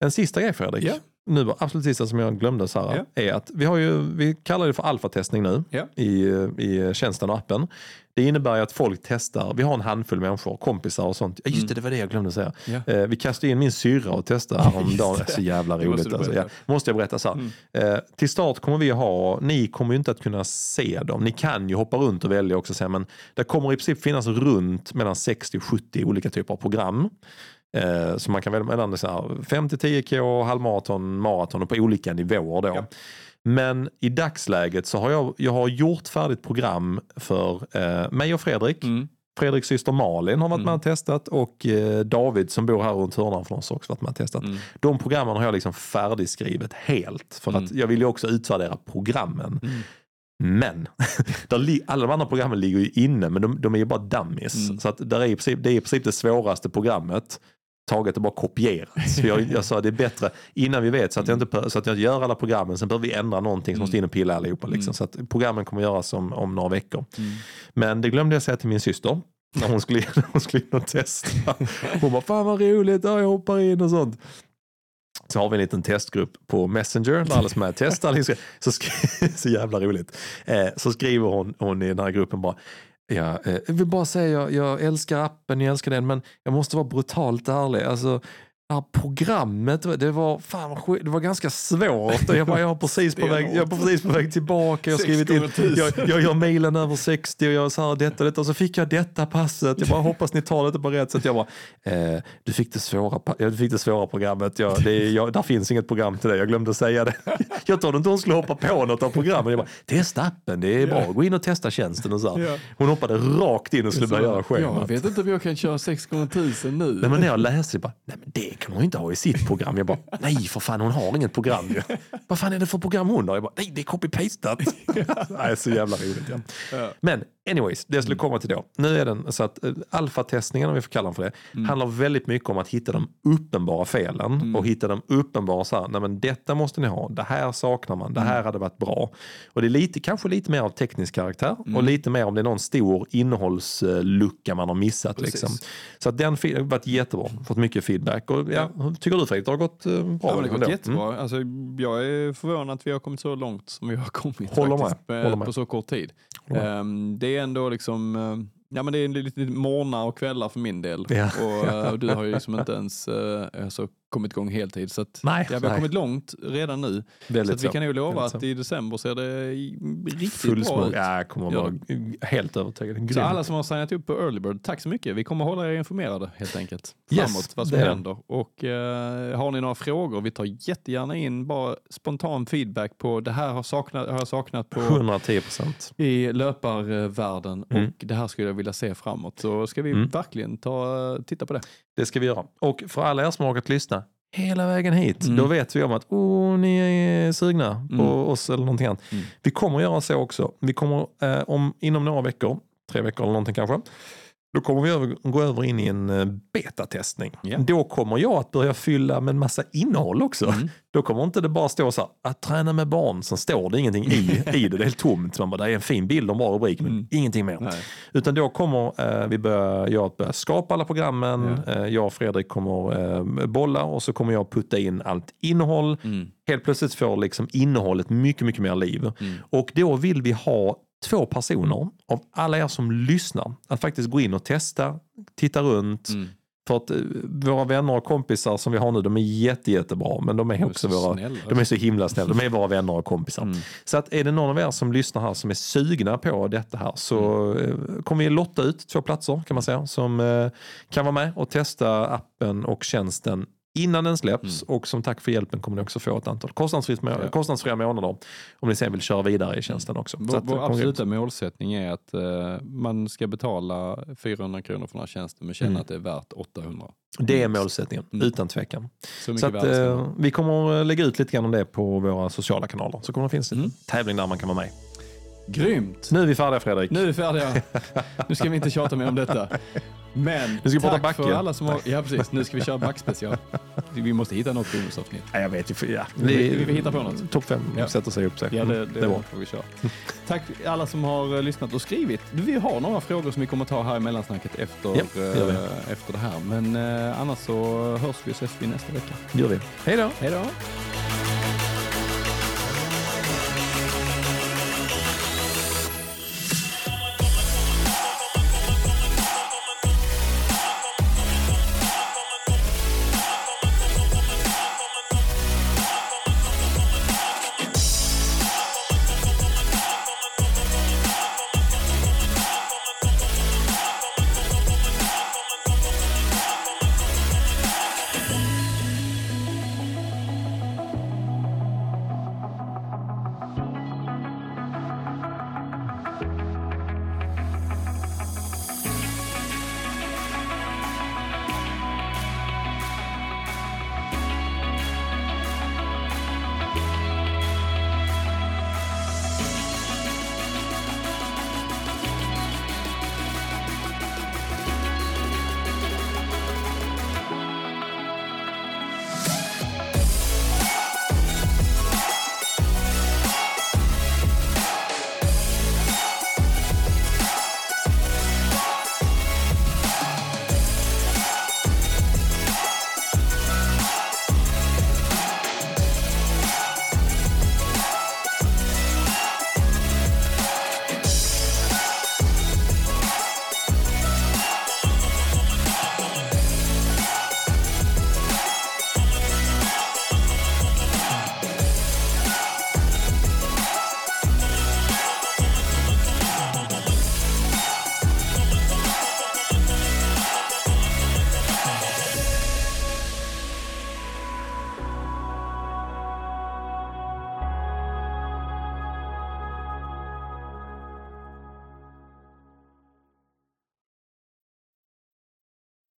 En sista grej Fredrik. Ja. Nu var absolut sista som jag glömde här, ja. är att vi har ju, vi kallar det för alfatestning nu ja. i, i tjänsten och appen. Det innebär ju att folk testar, vi har en handfull människor, kompisar och sånt. Just det, mm. det var det jag glömde säga. Ja. Eh, vi kastade in min syrra och testade häromdagen. Det är så jävla roligt. Måste, alltså. ja, måste jag berätta så mm. eh, till start kommer vi ha, ni kommer ju inte att kunna se dem. Ni kan ju hoppa runt och välja också, men det kommer i princip finnas runt mellan 60 och 70 olika typer av program. Eh, så man kan välja mellan 5-10k, halvmaraton, maraton och på olika nivåer. Då. Ja. Men i dagsläget så har jag, jag har gjort färdigt program för eh, mig och Fredrik. Mm. Fredriks syster Malin har varit mm. med och testat och eh, David som bor här runt hörnan från oss också varit med och testat. Mm. De programmen har jag liksom färdigskrivet helt för att mm. jag vill ju också utvärdera programmen. Mm. Men [laughs] alla de andra programmen ligger ju inne men de, de är ju bara dummies. Mm. Så att där är i princip, det är i princip det svåraste programmet taget och bara kopierat. Så jag, jag sa det är bättre innan vi vet så att jag inte så att jag gör alla programmen. Sen behöver vi ändra någonting som måste in och pilla allihopa. Liksom. Mm. Så att programmen kommer göras om, om några veckor. Mm. Men det glömde jag säga till min syster när hon skulle, [laughs] hon skulle in och testa. Hon bara, fan vad roligt, ja, jag hoppar in och sånt. Så har vi en liten testgrupp på Messenger där alla som är testar. Liksom, så, [laughs] så jävla roligt. Eh, så skriver hon, hon i den här gruppen bara, Ja, eh, jag vill bara säga, jag, jag älskar appen, jag älskar den, men jag måste vara brutalt ärlig. Alltså, det här programmet, det var, fan, det var ganska svårt. Jag, bara, jag, är precis på väg, jag är precis på väg tillbaka. Jag, skrivit in, jag, jag gör mailen över 60 och jag så här, detta och detta. Och så fick jag detta passet. Jag bara hoppas ni tar det på rätt sätt. Jag bara, eh, du, fick det svåra, du fick det svåra programmet. Jag, det jag, där finns inget program till dig. Jag glömde säga det. [laughs] Jag trodde inte hon skulle hoppa på något av programmen. Jag bara, testa appen, det är bra. Gå in och testa tjänsten. Och så här. Hon hoppade rakt in och skulle börja göra schemat. Jag vet inte om jag kan köra 6 gånger 1000 nu. Nej, men när jag läste, jag bara, nej men det kan hon inte ha i sitt program. Jag bara, [laughs] nej för fan hon har inget program ju. Vad fan är det för program hon har? Jag bara, nej det är copy-pastat. [laughs] nej, så jävla roligt. Ja. Ja. Men anyways, det jag skulle komma till då. Nu är den så att uh, alfatestningen, om vi får kalla den för det, mm. handlar väldigt mycket om att hitta de uppenbara felen mm. och hitta de uppenbara så här, nej men detta måste ni ha, det här saknar man, det här mm. hade varit bra. Och det är lite, kanske lite mer av teknisk karaktär och mm. lite mer om det är någon stor innehållslucka man har missat. Liksom. Så att den har varit jättebra, fått mycket feedback. Och, ja, tycker du Fredrik, det har gått uh, bra? Ja, det har gått jättebra. Mm. Alltså, jag är förvånad att vi har kommit så långt som vi har kommit Håller faktiskt, med. Håller med. på så kort tid. Um, det är ändå liksom uh, Ja men det är lite morgnar och kvällar för min del. Ja. Och, och, du har ju liksom inte ens alltså, kommit igång heltid. Så att, nej, ja, vi har nej. kommit långt redan nu. Väldigt så att vi kan ju lova att i december ser det riktigt Full bra ut. Ja, jag kommer vara ja. helt övertygad. Så alla som har signat upp på Early Bird, tack så mycket. Vi kommer hålla er informerade helt enkelt. Framåt yes, vad som händer. Och uh, har ni några frågor, vi tar jättegärna in bara spontan feedback på det här har, saknat, har jag saknat på 110 procent i löparvärlden mm. och det här skulle jag vilja se framåt. Så ska vi mm. verkligen ta, titta på det. Det ska vi göra. Och för alla er som har orkat lyssna hela vägen hit, mm. då vet vi om att oh, ni är sugna på mm. oss eller någonting annat. Mm. Vi kommer göra så också. Vi kommer eh, om, inom några veckor, tre veckor eller någonting kanske, då kommer vi över, gå över in i en eh, betatestning. Yeah. Då kommer jag att börja fylla med en massa innehåll också. Mm. Då kommer inte det bara stå så här, att träna med barn, sen står det ingenting i, i det. Det är helt tomt. Man bara, det är en fin bild och en bra rubrik, men mm. ingenting mer. Nej. Utan då kommer eh, vi börja, jag att börja skapa alla programmen. Yeah. Jag och Fredrik kommer eh, bolla och så kommer jag putta in allt innehåll. Mm. Helt plötsligt får liksom innehållet mycket, mycket mer liv. Mm. Och då vill vi ha två personer av alla er som lyssnar att faktiskt gå in och testa, titta runt. Mm. För att eh, våra vänner och kompisar som vi har nu, de är jätte, jättebra. Men de är också är våra, snälla. de är så himla snälla. De är våra vänner och kompisar. Mm. Så att är det någon av er som lyssnar här som är sugna på detta här så mm. Eh, kommer vi lotta ut två platser kan man säga. Som eh, kan vara med och testa appen och tjänsten innan den släpps och som tack för hjälpen kommer ni också få ett antal kostnadsfritt, Mm. Ja. kostnadsfria månader om ni sen vill köra vidare i tjänsten också. Så Vår, vår kom absoluta målsättning är att eh, man ska betala 400 kronor för den här tjänsten men känna Mm. att det är värt 800. Det är målsättningen, Mm. utan tvekan. Så Så att, eh, vi kommer att lägga ut lite grann om det på våra sociala kanaler. Så kommer det finnas en Mm. tävling där man kan vara med. Grymt! Nu är vi färdiga Fredrik. Nu är vi färdiga. Nu ska vi inte tjata mer om detta. [laughs] Men Nu ska vi prata tack för alla som har... Ja, precis. Nu ska vi köra backspecial. Vi måste hitta något bonusavsnitt. Ja, jag vet ju. Ja. Vi- vi får hitta på något. Topp fem Ja. sätter sig upp sig. Ja, det, det, det bra. får vi köra. Tack alla som har eh, lyssnat och skrivit. Vi har några frågor som vi kommer ta här i mellansnacket efter, Ja, vi. eh, efter det här. Men eh, annars så hörs vi och ses vi nästa vecka. Gör vi. Hej då! Hej då!